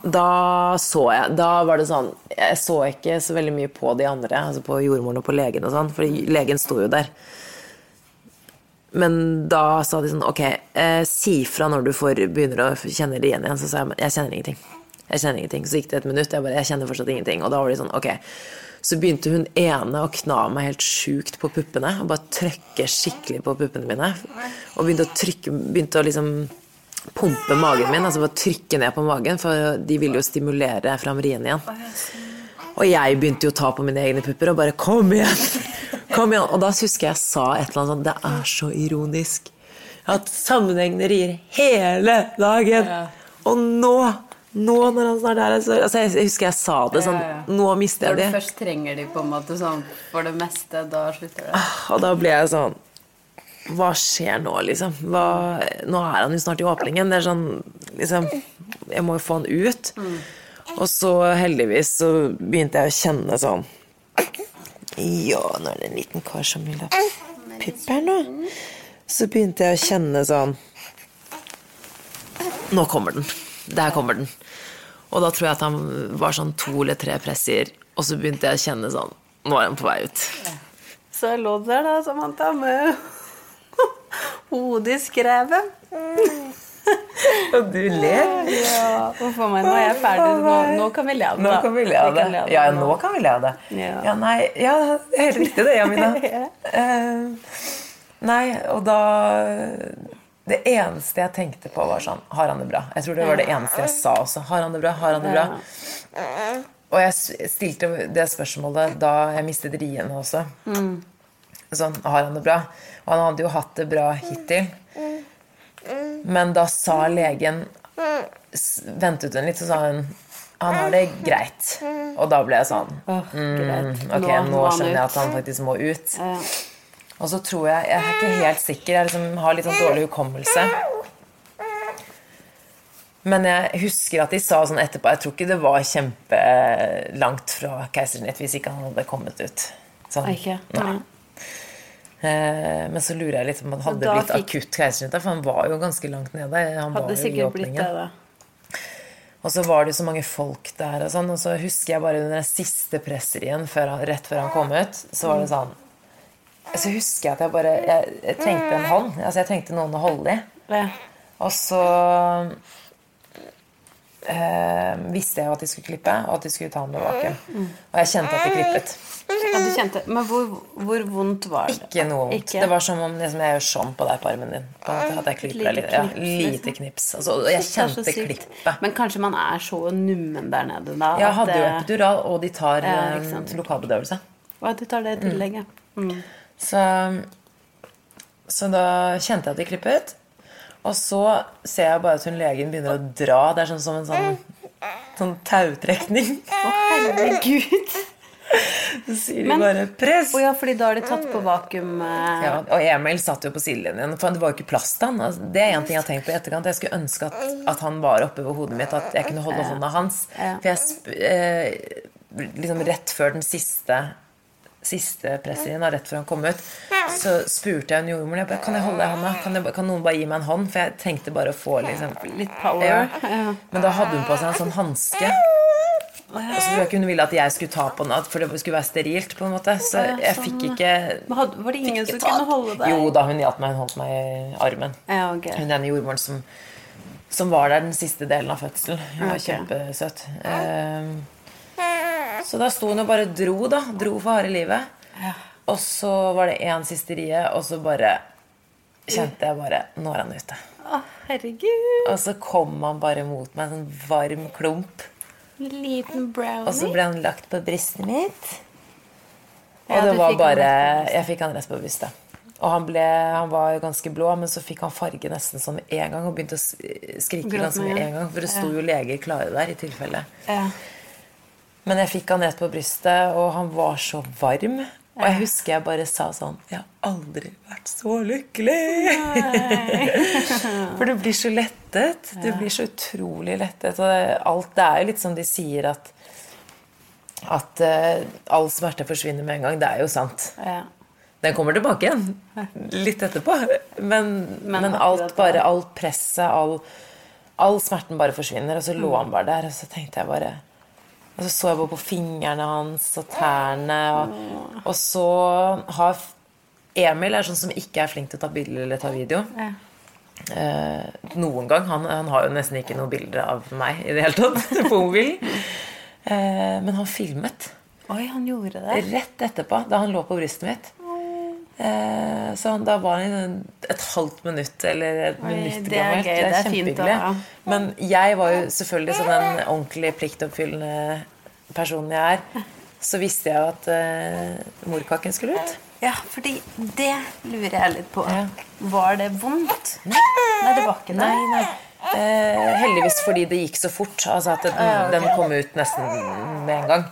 da så jeg Da var det sånn Jeg så ikke så veldig mye på de andre, altså på jordmoren og på legen og sånn, for legen sto jo der. Men da sa de sånn Ok, eh, si fra når du får, begynner å kjenne det igjen igjen. Så sa jeg jeg kjenner ingenting. Jeg kjenner ingenting. Så gikk det et minutt, jeg bare Jeg kjenner fortsatt ingenting. Og da var de sånn Ok. Så begynte hun ene å kna meg helt sjukt på puppene. Og bare trykke skikkelig på puppene mine. Og begynte å trykke Begynte å liksom pumpe magen min. Altså bare trykke ned på magen, for de ville jo stimulere fram rien igjen. Og jeg begynte jo å ta på mine egne pupper og bare 'kom igjen'! Kom igjen. Og da husker jeg jeg sa et eller annet sånn Det er så ironisk. at sammenhengene rier hele dagen. Og nå, nå når han snart er her så, altså Jeg husker jeg sa det sånn Nå mister jeg de. Når du først trenger de på en måte sånn for det meste, da slutter det. Og da ble jeg sånn Hva skjer nå, liksom? Hva, nå er han jo snart i åpningen. Det er sånn liksom Jeg må jo få han ut. Og så heldigvis så begynte jeg å kjenne sånn Ja, nå er det en liten kar som vil ha pupp her nå. Så begynte jeg å kjenne sånn Nå kommer den. Der kommer den. Og da tror jeg at han var sånn to eller tre pressier, og så begynte jeg å kjenne sånn Nå er han på vei ut. Så jeg lå der da, Samantha, med hodet i skrevet. Og du ler. Ja, Huff a meg. Nå er jeg ferdig. Nå, nå kan vi le av det. Nå kan vi le av det. Ja, nå kan vi le av det. Ja. Ja, nei, ja, det er helt riktig det, Jamina. uh, nei, og da Det eneste jeg tenkte på, var sånn Har han det bra? Jeg tror det var det eneste jeg sa også. Har han det bra? Har han det bra? Og jeg stilte det spørsmålet da jeg mistet riene også. Sånn, har han det bra? Og han hadde jo hatt det bra hittil. Men da sa legen Ventet hun litt, så sa hun han har det greit. Og da ble jeg sånn mm. Ok, nå, skjønner jeg at han faktisk må ut. Og så tror jeg Jeg er ikke helt sikker. Jeg liksom har litt sånn dårlig hukommelse. Men jeg husker at de sa sånn etterpå Jeg tror ikke det var kjempelangt fra keisersnitt hvis ikke han hadde kommet ut. Sånn. Ikke? Nei. Eh, Men så lurer jeg litt om han hadde blitt fikk- akutt keisersnitt. For han var jo ganske langt nede. Han var Hadde sikkert blitt det, da. Og så var det jo så mange folk der, og sånn, og så husker jeg bare under den siste presserien rett før han kom ut, så var det sånn Så husker jeg at jeg bare Jeg, jeg trengte en hånd. Altså jeg trengte noen å holde i. Og så øh, visste jeg jo at de skulle klippe, og at de skulle ta ham tilbake. Og jeg kjente at de klippet. Ja, du kjente Men hvor, hvor vondt var det? Ikke noe vondt. Ikke? Det var som om liksom, jeg gjør sånn på deg på armen din. På at jeg klipper deg litt. Ja, Lite knips, lite knips. Altså, jeg kjente klippet. Men kanskje man er så nummen der nede da Jeg hadde jo epidural, og de tar Ja, eh, lokalbedøvelse. Og de du tar det i tillegg, ja. Mm. Så, så da kjente jeg at de klippet. Og så ser jeg bare at hun legen begynner å dra. Det er sånn som en sånn, sånn tautrekning. Å, herregud! Så sier de bare 'press'. Ja, fordi da har de tatt på vakuum eh, Ja, og Emil satt jo på sidelinjen, for det var jo ikke plass til han. Altså, det er en ting jeg har tenkt på i etterkant. Jeg skulle ønske at, at han var oppe ved hodet mitt, at jeg kunne holde hånda hans. Ja. For jeg sp eh, liksom rett før den siste siste presserien, rett før han kom ut, så spurte jeg en jordmor jeg kan jeg holde hånda. Kan, jeg, kan noen bare gi meg en hånd? For jeg trengte bare å få liksom, Litt power. Ja. Men da hadde hun på seg en sånn hanske. Og så tror jeg ikke hun ville at jeg skulle ta på den, for det skulle være sterilt. på en måte Så jeg sånn, fikk ikke var det ingen som kunne holde deg? Jo da, hun hjalp meg. Hun holdt meg i armen. Ja, okay. Hun ene jordmoren som, som var der den siste delen av fødselen. Hun var okay. kjempesøt. Um, så da sto hun og bare dro, da. Dro for harde livet. Ja. Og så var det én siste rie, og så bare kjente jeg bare Nå er han ute. Å, herregud. Og så kom han bare mot meg, en sånn varm klump. Liten brownie. Og så ble han lagt på brystet mitt. Og Ja, det var bare Jeg fikk han rett på brystet. Og han, ble, han var ganske blå, men så fikk han farge nesten sånn med en gang. Og begynte å skrike Gråt ganske med en gang. For det sto jo leger klare der i tilfelle. Ja. Men jeg fikk han rett på brystet, og han var så varm. Og jeg husker jeg bare sa sånn Jeg har aldri vært så lykkelig! For du blir så lettet. Du blir så utrolig lettet. Og alt, det er jo litt som de sier at at uh, all smerte forsvinner med en gang. Det er jo sant. ja. Den kommer tilbake igjen litt etterpå. Men, men, akkurat alt bare, all presset, all, all smerten bare forsvinner. Og så lå Mm. han bare der, og så tenkte jeg bare Og så så jeg bare på fingrene hans og tærne. Og, og så har Emil er sånn som ikke er flink til å ta bilder eller ta video. Ja. Eh, noen gang. Han, han har jo nesten ikke noen bilder av meg i det hele tatt på mobilen. Eh, men han filmet Oi, han gjorde det. rett etterpå, da han lå på brystet mitt. Eh, så da var han et halvt minutt eller et Oi, minutt det er gammelt. gøy, det er kjempehyggelig. Men jeg var jo selvfølgelig sånn den ordentlig pliktoppfyllende personen jeg er, så visste jeg jo at eh, morkaken skulle ut. Ja, fordi det lurer jeg litt på. Ja. Var det vondt? Nei, det var ikke det. Nei, nei. Eh, heldigvis fordi det gikk så fort. Altså at den, den kom ut nesten med en gang.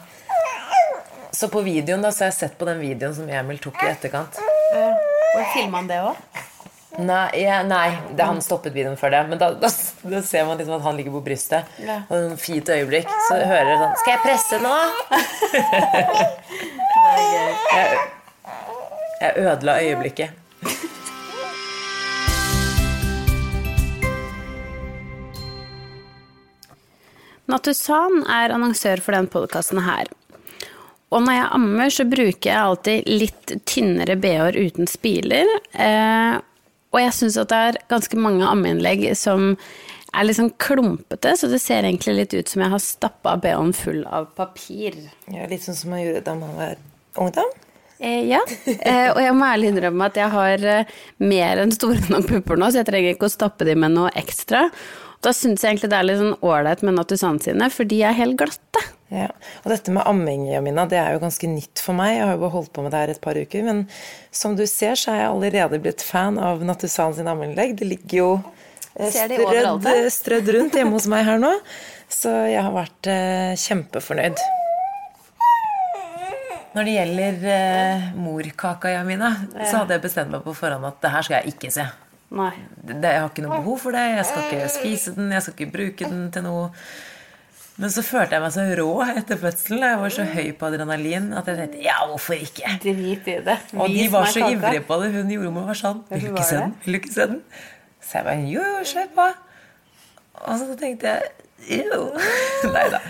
Så på videoen da, så har jeg sett på den videoen som Emil tok i etterkant. Og filma han det òg? Nei, ja, nei det, han stoppet videoen før det. Men da, da, da ser man liksom at han ligger på brystet. Ja. Og et fint øyeblikk. Så hører jeg sånn Skal jeg presse nå? Det er gøy. Jeg, jeg ødela øyeblikket. Natusan er annonsør for denne podkasten her. Og når jeg ammer, så bruker jeg alltid litt tynnere bh-er uten spiler. Eh, Og jeg syns at det er ganske mange ammeinnlegg som er litt sånn klumpete, så det ser egentlig litt ut som jeg har stappa BH-en full av papir. Ja, litt sånn som man gjorde da man var ungdom. Eh, ja, eh, og jeg må ærlig innrømme at jeg har eh, mer enn store nok pupper nå, så jeg trenger ikke å stappe de med noe ekstra. Da syns jeg egentlig det er litt sånn ålreit med Natusan sine, for de er helt glatte. Ja, Og dette med amming, Jamina, det er jo ganske nytt for meg. Jeg har jo bare holdt på med det her et par uker. Men som du ser, så er jeg allerede blitt fan av Natusan sin ammeinnlegg. Det ligger jo eh, strødd, overalt strødd rundt hjemme hos meg her nå. Så jeg har vært eh, kjempefornøyd. Når det gjelder eh, morkaka, Jamina, så hadde jeg bestemt meg på forhånd at det her skal jeg ikke se. Nei. Det, jeg har ikke noe behov for det. Jeg skal ikke spise den, jeg skal ikke bruke den til noe. Men så følte jeg meg så rå etter fødselen. Jeg var så høy på adrenalin at jeg tenkte ja, hvorfor ikke? Drit i det. Og de var så ivrige på det. Hun jordmor var sånn Vil du ikke se den? Vil du ikke se den? Så jeg bare jo, jo, kjør på. Og så tenkte jeg jo. Nei da.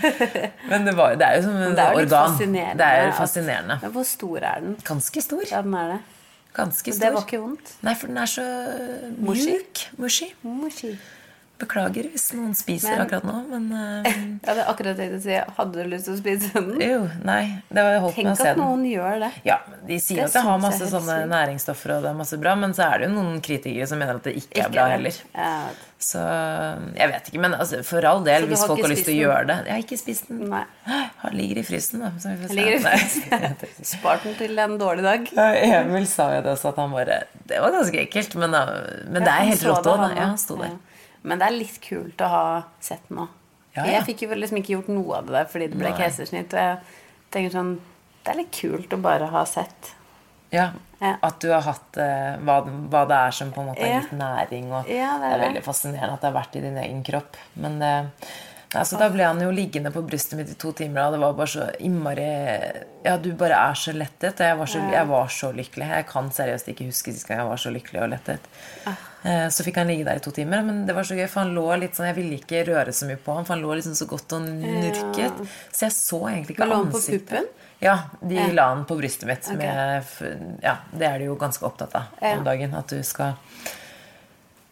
Men det, var, det er jo som litt organ. Det er jo fascinerende. Men hvor stor er den? Ganske stor. Ja, den er det. Ganske stor. Det var ikke vondt. Nei, for den er så mjuk. Mushy. Mushy. Beklager hvis noen spiser Men- akkurat nå, men eh, Jeg hadde akkurat tenkt å si Hadde du lyst til å spise den? Jo, nei. Det var holdt med å se at den. noen gjør det. Ja, De sier Det at det har masse sånne syk. næringsstoffer og det er masse bra, men så er det jo noen kritikere som mener at det ikke, er bra heller. Ja. Så jeg vet ikke, men altså, for all del, hvis folk har lyst til å gjøre det Jeg har ikke spist den. Nei. Den ligger i frysen, da. Så vi får se. Ligger i Nei. frysen. Spart den til en dårlig dag. Ja, Emil sa jo det også, at han bare Det var ganske ekkelt, men, men det er helt rått det, òg. han Ja, han sto der. Ja. Men det er litt kult å ha sett nå. Ja, ja. Jeg fikk jo liksom ikke gjort noe av det der fordi det ble keisersnitt. Og jeg tenker sånn Det er litt kult å bare ha sett. Ja, Ja. At du har hatt eh, hva, hva det er som på en måte har Ja. gitt næring. Og det det er er det. veldig fascinerende at det har vært i din egen kropp. Men det, altså, da ble han jo liggende på brystet mitt i to timer, og det var bare så innmari Ja, du bare er så lettet. Og jeg var så, jeg var så lykkelig. Jeg kan seriøst ikke huske sist gang jeg var så lykkelig og lettet. Ah. Eh, Så fikk han ligge der i to timer, men det var så gøy, for han lå litt sånn Jeg ville ikke røre så mye på han, for han lå liksom så godt og nurket. Så jeg så egentlig ikke Men lå han på ansiktet. puppen? Ja, de Ja. la han på brystet mitt. Okay. Med, ja, det er de jo ganske opptatt av Ja. om dagen. At du skal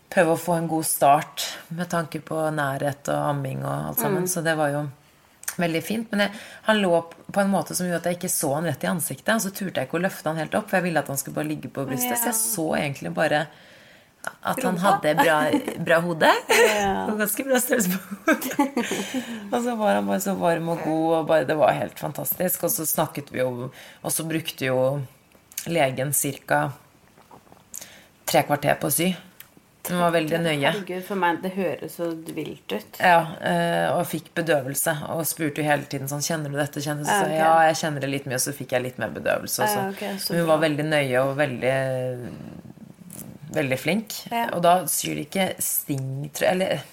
prøve å få en god start med tanke på nærhet og amming og alt Mm. Så det var jo veldig fint. Men jeg, han lå på en måte som gjorde at jeg ikke så han rett i ansiktet. Og så turte jeg ikke å løfte han helt opp, for jeg ville at han skulle bare ligge på brystet. Så jeg så egentlig bare at han hadde bra, bra hode. Ja. Og ganske bra størrelse på hodet. og så var han bare så varm og god, og bare, det var helt fantastisk. Og så snakket vi jo Og så brukte jo legen ca. tre kvarter på å sy. Hun var veldig nøye. Herregud, for meg, det høres så vilt ut. Ja, eh, og fikk bedøvelse. Og spurte jo hele tiden sånn Kjenner du dette? Kjenner du? Så Ja, jeg. Ja, jeg kjenner det litt mye. Og så fikk jeg litt mer bedøvelse. også. Ja, ok, så Men hun var veldig nøye og veldig Veldig flink. Ja. Og da syr de ikke sting Eller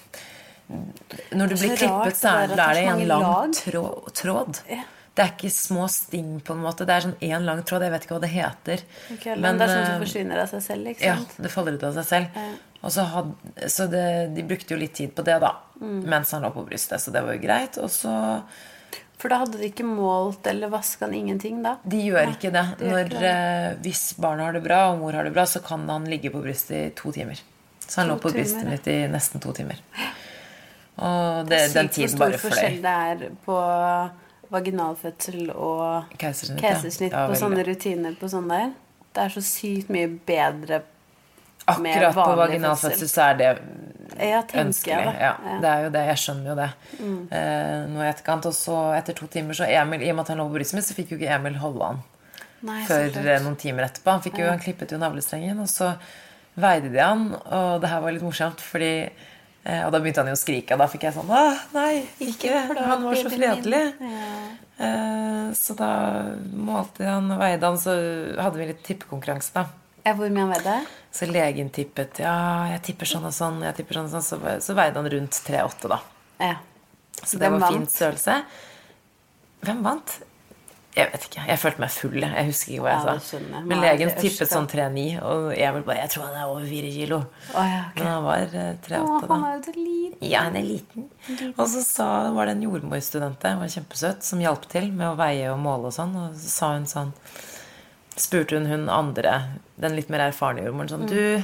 Når du blir rart klippet, så er det er det en lang tråd. tråd. Ja. Det er ikke små sting, på en måte. Det er sånn én lang tråd. Jeg vet ikke hva det heter. Okay, men, det er sånn som eh, forsvinner av seg selv, ikke ja, det faller ut av seg selv. Ja. Og så, had, så det, de brukte jo litt tid på det, da. Mm. Mens han lå på brystet, så det var jo greit. Og så For da hadde de ikke målt eller vaska ingenting, da? De gjør ikke det. Når, det. eh, hvis barnet har det bra, og mor har det bra, så kan han ligge på brystet i to timer. Så han To lå på brystet timer, mitt i nesten to timer. Og det, den Sykt hvor stor forskjell det er på vaginalfødsel og Keisersnitt, ja. keisersnitt Ja, på sånne rutiner på sånn der. Det er så sykt mye bedre med Akkurat på vaginal fødsel. så er det Ja, ønskelig. Ja. Mm. det er jo det. Jeg skjønner jo det. Eh, nå i etterkant. Og så etter to timer, så Emil, i og med at han lå på brystet mitt, så fikk jo ikke Emil holde han Nei, før eh, noen timer etterpå. Han, fikk jo, han klippet jo navlestrengen, og så veide de han. Og det her var litt morsomt, fordi eh, Og da begynte han jo å skrike, og da fikk jeg sånn nei, ikke! Han var så fredelig. Ja. Eh, så da målte han og veide han, så hadde vi litt tippekonkurranse, da. Hvor mye han veide? Så legen tippet Ja, jeg tipper sånn og sånn, jeg tipper sånn og sånn. Så, så veide han rundt 3,8, da. Ja. Så det Hvem var fin størrelse. Hvem vant? Jeg vet ikke. Jeg følte meg full. Jeg husker ikke hva jeg Ja, sa. Men legen tippet sånn 3,9, og jeg vel bare Jeg tror han er over 4 kilo. Oh, ja, okay. Men han var eh, Å, 3,8, han da. er jo så liten. Ja, han er liten. Og så sa, var det en jordmorstudent der, var kjempesøt, som hjalp til med å veie og måle og sånn. Og så sa hun sånn Spurte hun hun andre, den litt mer erfarne jordmoren, sånn Du,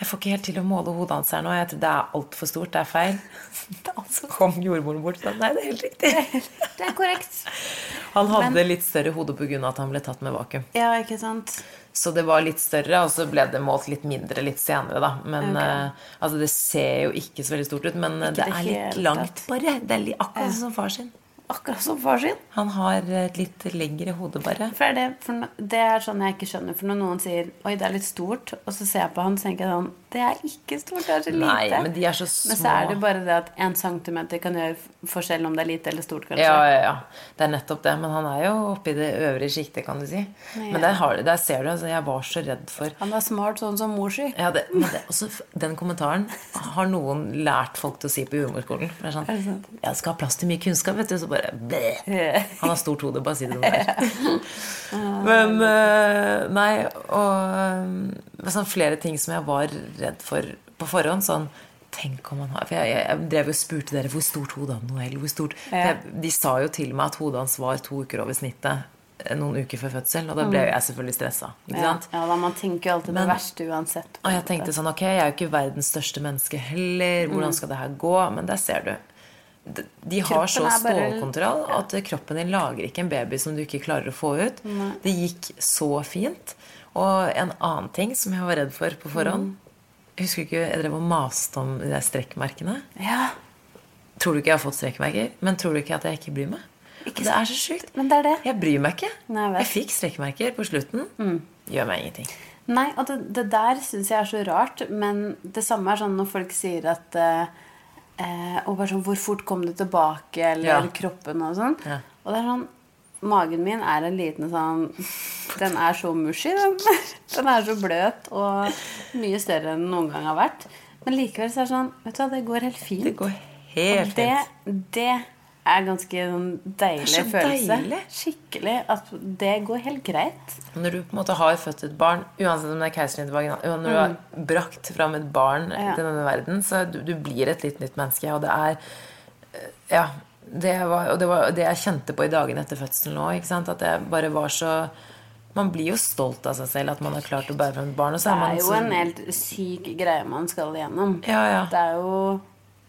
Jeg får ikke helt til å måle hodet hans her nå. Jeg tror Det er altfor stort. Det er feil. Så kom jordmoren bort og sa nei, det er helt riktig. Det er korrekt. Han hadde litt større hode pga. at han ble tatt med vakuum. Ja, ikke sant. Så det var litt større, og så ble det målt litt mindre litt senere, da. Men okay. uh, altså, det ser jo ikke så veldig stort ut, men eh, det det er litt langt, bare. Det er akkurat akkurat som far sin. Akkurat som far sin. Han har et litt lengre hode, bare. For det, for det er sånn jeg ikke skjønner. For når noen sier 'oi, det er litt stort', og så ser jeg på han, så tenker jeg sånn 'det er ikke stort, det er så lite'. Nei, men de er så små. Men så er det bare det at en centimeter kan gjøre forskjell om det er lite eller stort, kanskje. Ja, ja, ja. Det er nettopp det. Men han er jo oppe i det øvre sjiktet, kan du si. Men der, har, der ser du, altså, jeg var så redd for Han er smart sånn som mor si. ja, det, også, Den kommentaren har noen lært folk til å si på humorskolen. Det er sånn, Er det? Jeg skal ha plass til mye kunnskap, vet du. Så bare bleh. Han har stort hode, bare si det noe der. Men eh, Nei, og sånn flere ting som jeg var redd for på forhånd. Sånn Tenk om han har For jeg, jeg, jeg drev og spurte dere hvor stort hodet han Noel. Hvor stort Ja. jeg, De sa jo til meg at hodet hans var to uker over snittet eh, noen uker før fødsel. Og da ble jeg selvfølgelig stressa. Ja, ja da, man tenker jo alltid Men- det verste uansett. Og jeg tenkte sånn, ok, jeg er jo ikke verdens største menneske heller. Mm. Hvordan skal det her gå? Men der ser du. De- De har så stålkontroll at kroppen din lager ikke en baby som du ikke klarer å få ut. Det gikk så fint. Og en annen ting som jeg var redd for på forhånd Mm. Jeg husker ikke, jeg drev og maste om de der strekkmerkene. Ja, Tror du ikke jeg har fått strekkmerker? Men tror du ikke at jeg ikke bryr meg? Ikke det er så sjukt. men det er det. Jeg bryr meg ikke. Nei, jeg fikk strekkmerker på slutten. Gjør meg ingenting. Nei, og det, det der syns jeg er så rart. Men det samme er sånn når folk sier at eh, eh, Og bare sånn Hvor fort kom du tilbake? Eller Ja. kroppen og sånn. Ja. Og det er sånn Magen min er en liten sånn Den er så mushy. Den, den er så bløt og mye større enn den noen gang har vært. Men likevel så er det sånn Vet du hva, det går helt fint. Det går helt det, fint. det er ganske en deilig Det er følelse. deilig. Skikkelig. At det går helt greit. Når du på en måte har født et barn, uansett om det er keisersnitt Når du har brakt fram et barn Mm. Ja. til denne verden, så du, du blir et litt nytt menneske. Og det er eh, Ja. Det var, og det var det jeg kjente på i dagene etter fødselen òg. At jeg bare var så Man blir jo stolt av seg selv at man har klart å bære fram et barn. Det er man jo så, en helt syk greie man skal igjennom. Ja, ja. Det er jo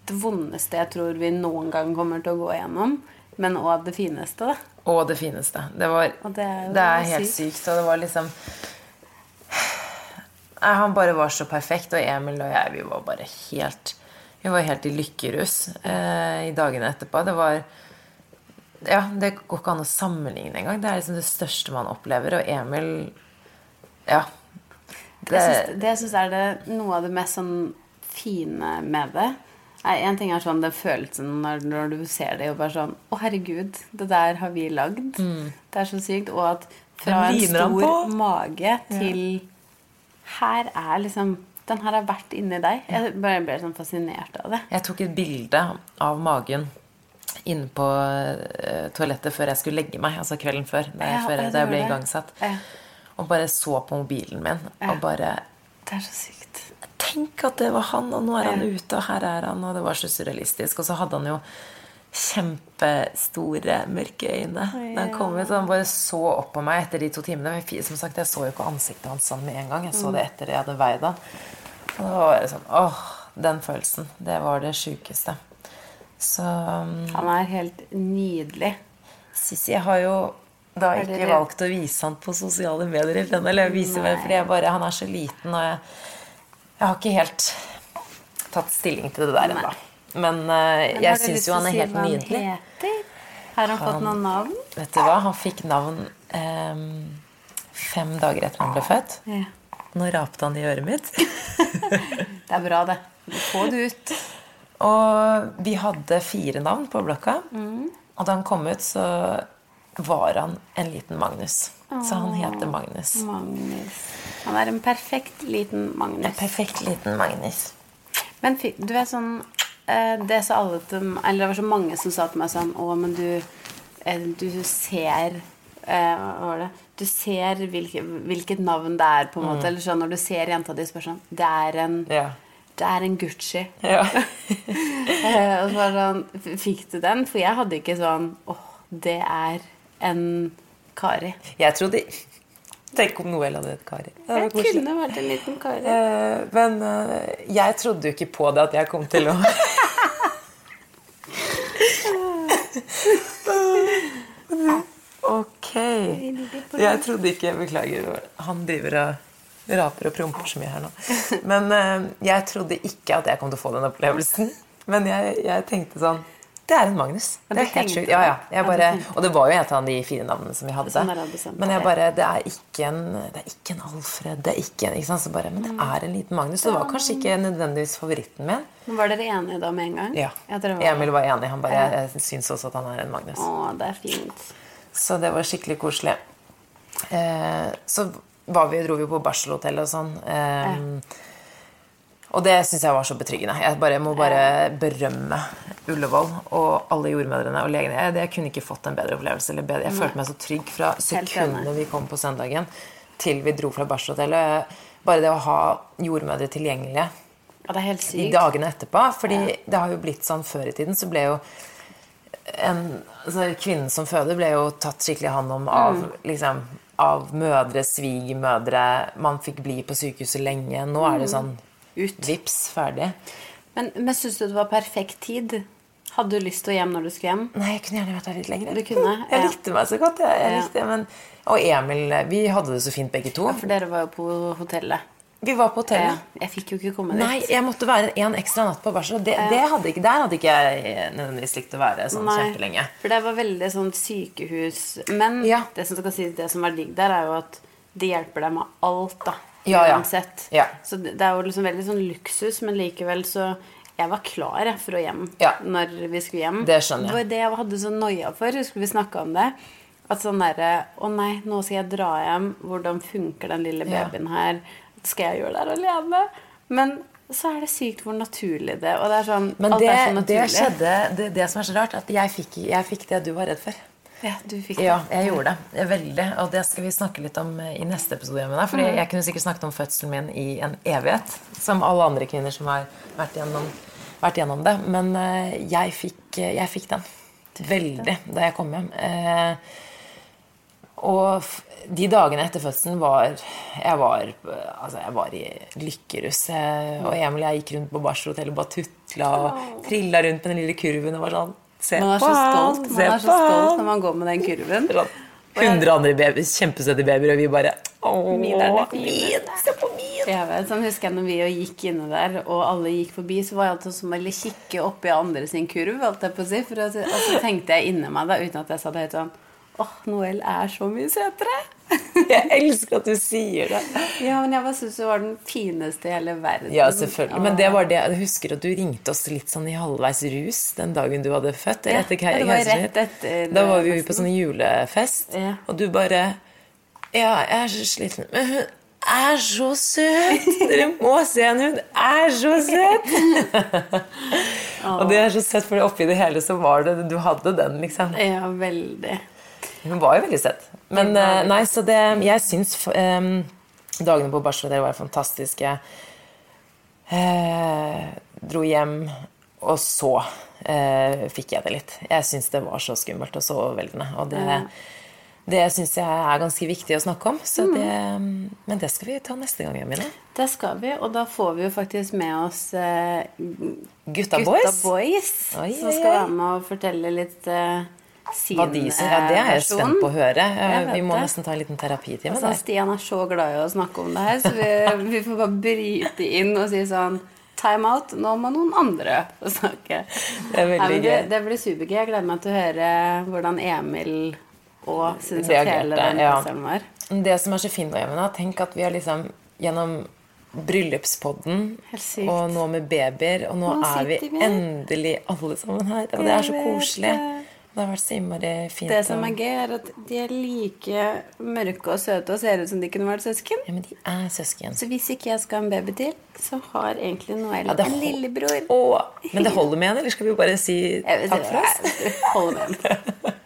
det vondeste jeg tror vi noen gang kommer til å gå igjennom. Men òg det fineste, da. Og det fineste. Det, var, det er det er helt sykt. sykt. Og det var liksom Nei, Han bare var så perfekt, og Emil og jeg vi var bare helt Vi var helt i lykkerus eh, i dagene etterpå. Det var Ja, det går ikke an å sammenligne engang. Det er liksom det største man opplever. Og Emil Ja. Det, Jeg syns er det, noe av det mest sånn fine med det Én En ting er sånn den følelsen når, når du ser det, og bare sånn Å, herregud, det der har vi lagd. Det er så sykt. Og at fra en stor mage til Her er liksom Den her har vært inni deg. Jeg bare ble sånn fascinert av det. Jeg tok et bilde av magen inne på eh, toalettet før jeg skulle legge meg. Altså kvelden før. Da jeg, før da jeg ble igangsatt. Og bare så på mobilen min. Og bare Det er så sykt. Tenk at det var han, og nå er han ute, og her er han. Og det var så surrealistisk. Og så hadde han jo kjempestore, mørke øyne da han kom ut. Og han bare så opp på meg etter de to timene. Men Som sagt, jeg så jo ikke ansiktet hans sånn med en gang. Jeg så det etter jeg hadde veid han. Og det var det sånn Åh, den følelsen. Det var det sjukeste. Så um, Han er helt nydelig. Sissy, jeg har jo da ikke valgt å vise han på sosiale medier. Eller vise meg, fordi jeg bare, han er så liten, og jeg, jeg har ikke helt tatt stilling til det der ennå. Men uh, jeg du syns jo han er si helt han nydelig. heter? Har han fått noen navn? Vet du hva? Han fikk navn um, fem dager etter han ble født. Ja. Nå rapte han i øret mitt. Det er bra, det. Få det ut. Og vi hadde fire navn på blokka. Mm. Og da han kom ut, så var han en liten Magnus. Så han heter Magnus. Magnus. Han er en perfekt liten Magnus. En perfekt liten Magnus. Men du er sånn eh, Det sa alle til Eller det var så mange som sa til meg sånn Å, men du eh, Du ser eh, Hva var det? Du ser hvilke, hvilket navn det er, på en måte. Eller sånn når du ser jenta di, spør sånn Det er en Ja. Det er en Gucci. ja. Eh, og så var sånn Fikk du den? For jeg hadde ikke sånn Åh, det er en Kari. Jeg trodde Tenk om Noel hadde hett Kari. Det Jeg koselig. kunne vært en liten Kari. Uh, men uh, jeg trodde jo ikke på det at jeg kom til å Ok. Jeg trodde ikke Beklager. Han driver og raper og promper så mye her nå. Men eh, jeg trodde ikke at jeg kom til å få den opplevelsen. Men jeg, jeg tenkte sånn Det er en Magnus. Det er helt sjukt. Ja, ja. Bare, og det var jo et av de fire navnene som vi hadde. Men jeg bare Det er ikke en, det er ikke en Alfred. Det er ikke en, ikke sant? Så bare, men det er en liten Magnus. Det var kanskje ikke nødvendigvis favoritten min. Men Var dere enige da med en gang? Ja. var. Emil var enig. Han bare jeg syns også at han er en Magnus. Å, det er fint. Så det var skikkelig koselig. Eh, så var vi, dro vi på barselhotell og sånn. Eh, Og det syns jeg var så betryggende. Jeg bare, må bare berømme Ullevål og alle jordmødrene og legene. Jeg, jeg kunne ikke fått en bedre opplevelse. Eller bedre. Jeg følte meg så trygg fra sekundet vi kom på søndagen til vi dro fra barselhotellet. Bare det å ha jordmødre tilgjengelige Ja, det helt i dagene etterpå. Fordi det har jo blitt sånn før i tiden, så ble jo en, altså Kvinnen som føder ble jo tatt skikkelig hånd om av, liksom, av mødre, svigermødre. Man fikk bli på sykehuset lenge. Nå er det sånn Ut. vips, ferdig. Men, men syns du det var perfekt tid? Hadde du lyst til å hjem når du skulle hjem? Nei, jeg kunne gjerne vært der litt lenger. Du kunne, Jeg likte meg så godt. Jeg, jeg Ja. likte, men, og Emil Vi hadde det så fint, begge to. For dere var jo på hotellet. Vi var på hotellet. jeg fikk jo ikke komme dit. Nei, jeg måtte være en ekstra natt på barsel. Det, det hadde ikke, der hadde ikke jeg nødvendigvis likt å være sånn Nei, kjempelenge. For det var veldig sånn sykehus Men Ja. det som sies, det som er digg der, er jo at de hjelper deg med alt, da. Ja, ja. Uansett. Så det det er jo liksom veldig sånn luksus, men likevel så Jeg var klar for å hjem Ja. når vi skulle hjem. Det skjønner jeg. Det var det jeg hadde så noia for. Husker vi snakka om det? At sånn derre Å nei, nå skal jeg dra hjem. Hvordan funker den lille babyen her? Skal jeg gjøre det her alene? Men så er det sykt hvor naturlig det Og det er sånn Men det, er så det skjedde det, det som er så rart, at jeg fikk, jeg fikk det du var redd for. Ja, du fikk det. Ja, jeg gjorde det. Veldig. Og det skal vi snakke litt om eh, i neste episode. Med deg, fordi jeg kunne sikkert snakket om fødselen min i en evighet. Som alle andre kvinner som har vært gjennom, vært gjennom det. Men eh, jeg fikk, eh, jeg fikk den. Veldig da jeg kom hjem. Eh, og de dagene etter fødselen var Jeg var, eh, altså jeg var i lykkerus. Og Emil og jeg gikk rundt på barselhotellet og bare tutla og trilla rundt med den lille kurven og var sånn Se Man er på så han, se man er så stolt når man går med den kurven. Sånn 100 andre babyer, kjempesøte babyer, og vi bare Åh, Min er min! Se på min! Jeg vet, sånn husker jeg når vi gikk inne der, og alle gikk forbi, så var jeg alltid som å kikke oppi andre sin kurv, holdt jeg på å si. For å, og så tenkte jeg inni meg da, uten at jeg sa det høyt sånn Åh, Noel er så mye søtere! Jeg elsker at du sier det. Ja, men jeg bare syns du var den fineste i hele verden. Ja, selvfølgelig. Men det var det Jeg husker at du ringte oss litt sånn i halvveis rus den dagen du hadde født. Ja, etter det var rett etter Da var vi jo festen. på sånn julefest, Ja. og du bare Ja, jeg er så sliten. Men hun er så søt! Dere må se henne, hun er så søt! og det er så søtt, for oppi det hele så var det Du hadde den, liksom. Ja, veldig. Hun var jo veldig søt. Men uh, nei, så det Jeg syns um, dagene på barselhotellet var fantastiske. Uh, dro hjem, og så uh, fikk jeg det litt. Jeg syns det var så skummelt og så overveldende. Og det, det syns jeg er ganske viktig å snakke om. Så det, men det skal vi ta neste gang, Jamine. Det skal vi, og da får vi jo faktisk med oss uh, Gutta, Gutta boys. Boys, Oi, som oi, skal oi. være med og fortelle litt eh, sin Hva de syns. Ja, det er jeg spent på å høre. Vi må det. nesten ta en liten terapitime Altså, der. Stian er så glad i å snakke om det her, så vi, vi får bare bryte inn og si sånn Time out, nå må noen andre få snakke. Det er veldig gøy. det blir supergøy. Jeg gleder meg til å høre hvordan Emil og syns at hele den ja. var. Det som er så fint med tenk at vi har liksom gjennom bryllupspodden og nå med babyer, og nå, Nå er vi endelig alle sammen her. Og det er så koselig. Det. Har vært så innmari fint. Det som er gøy, er at de er like mørke og søte og ser ut som de kunne vært søsken. Ja, men de er søsken. Så hvis ikke jeg skal ha en baby til, så har egentlig Noel Ja, en lillebror. Åh, men det holder med henne, eller skal vi bare si takk for oss? jeg holder med.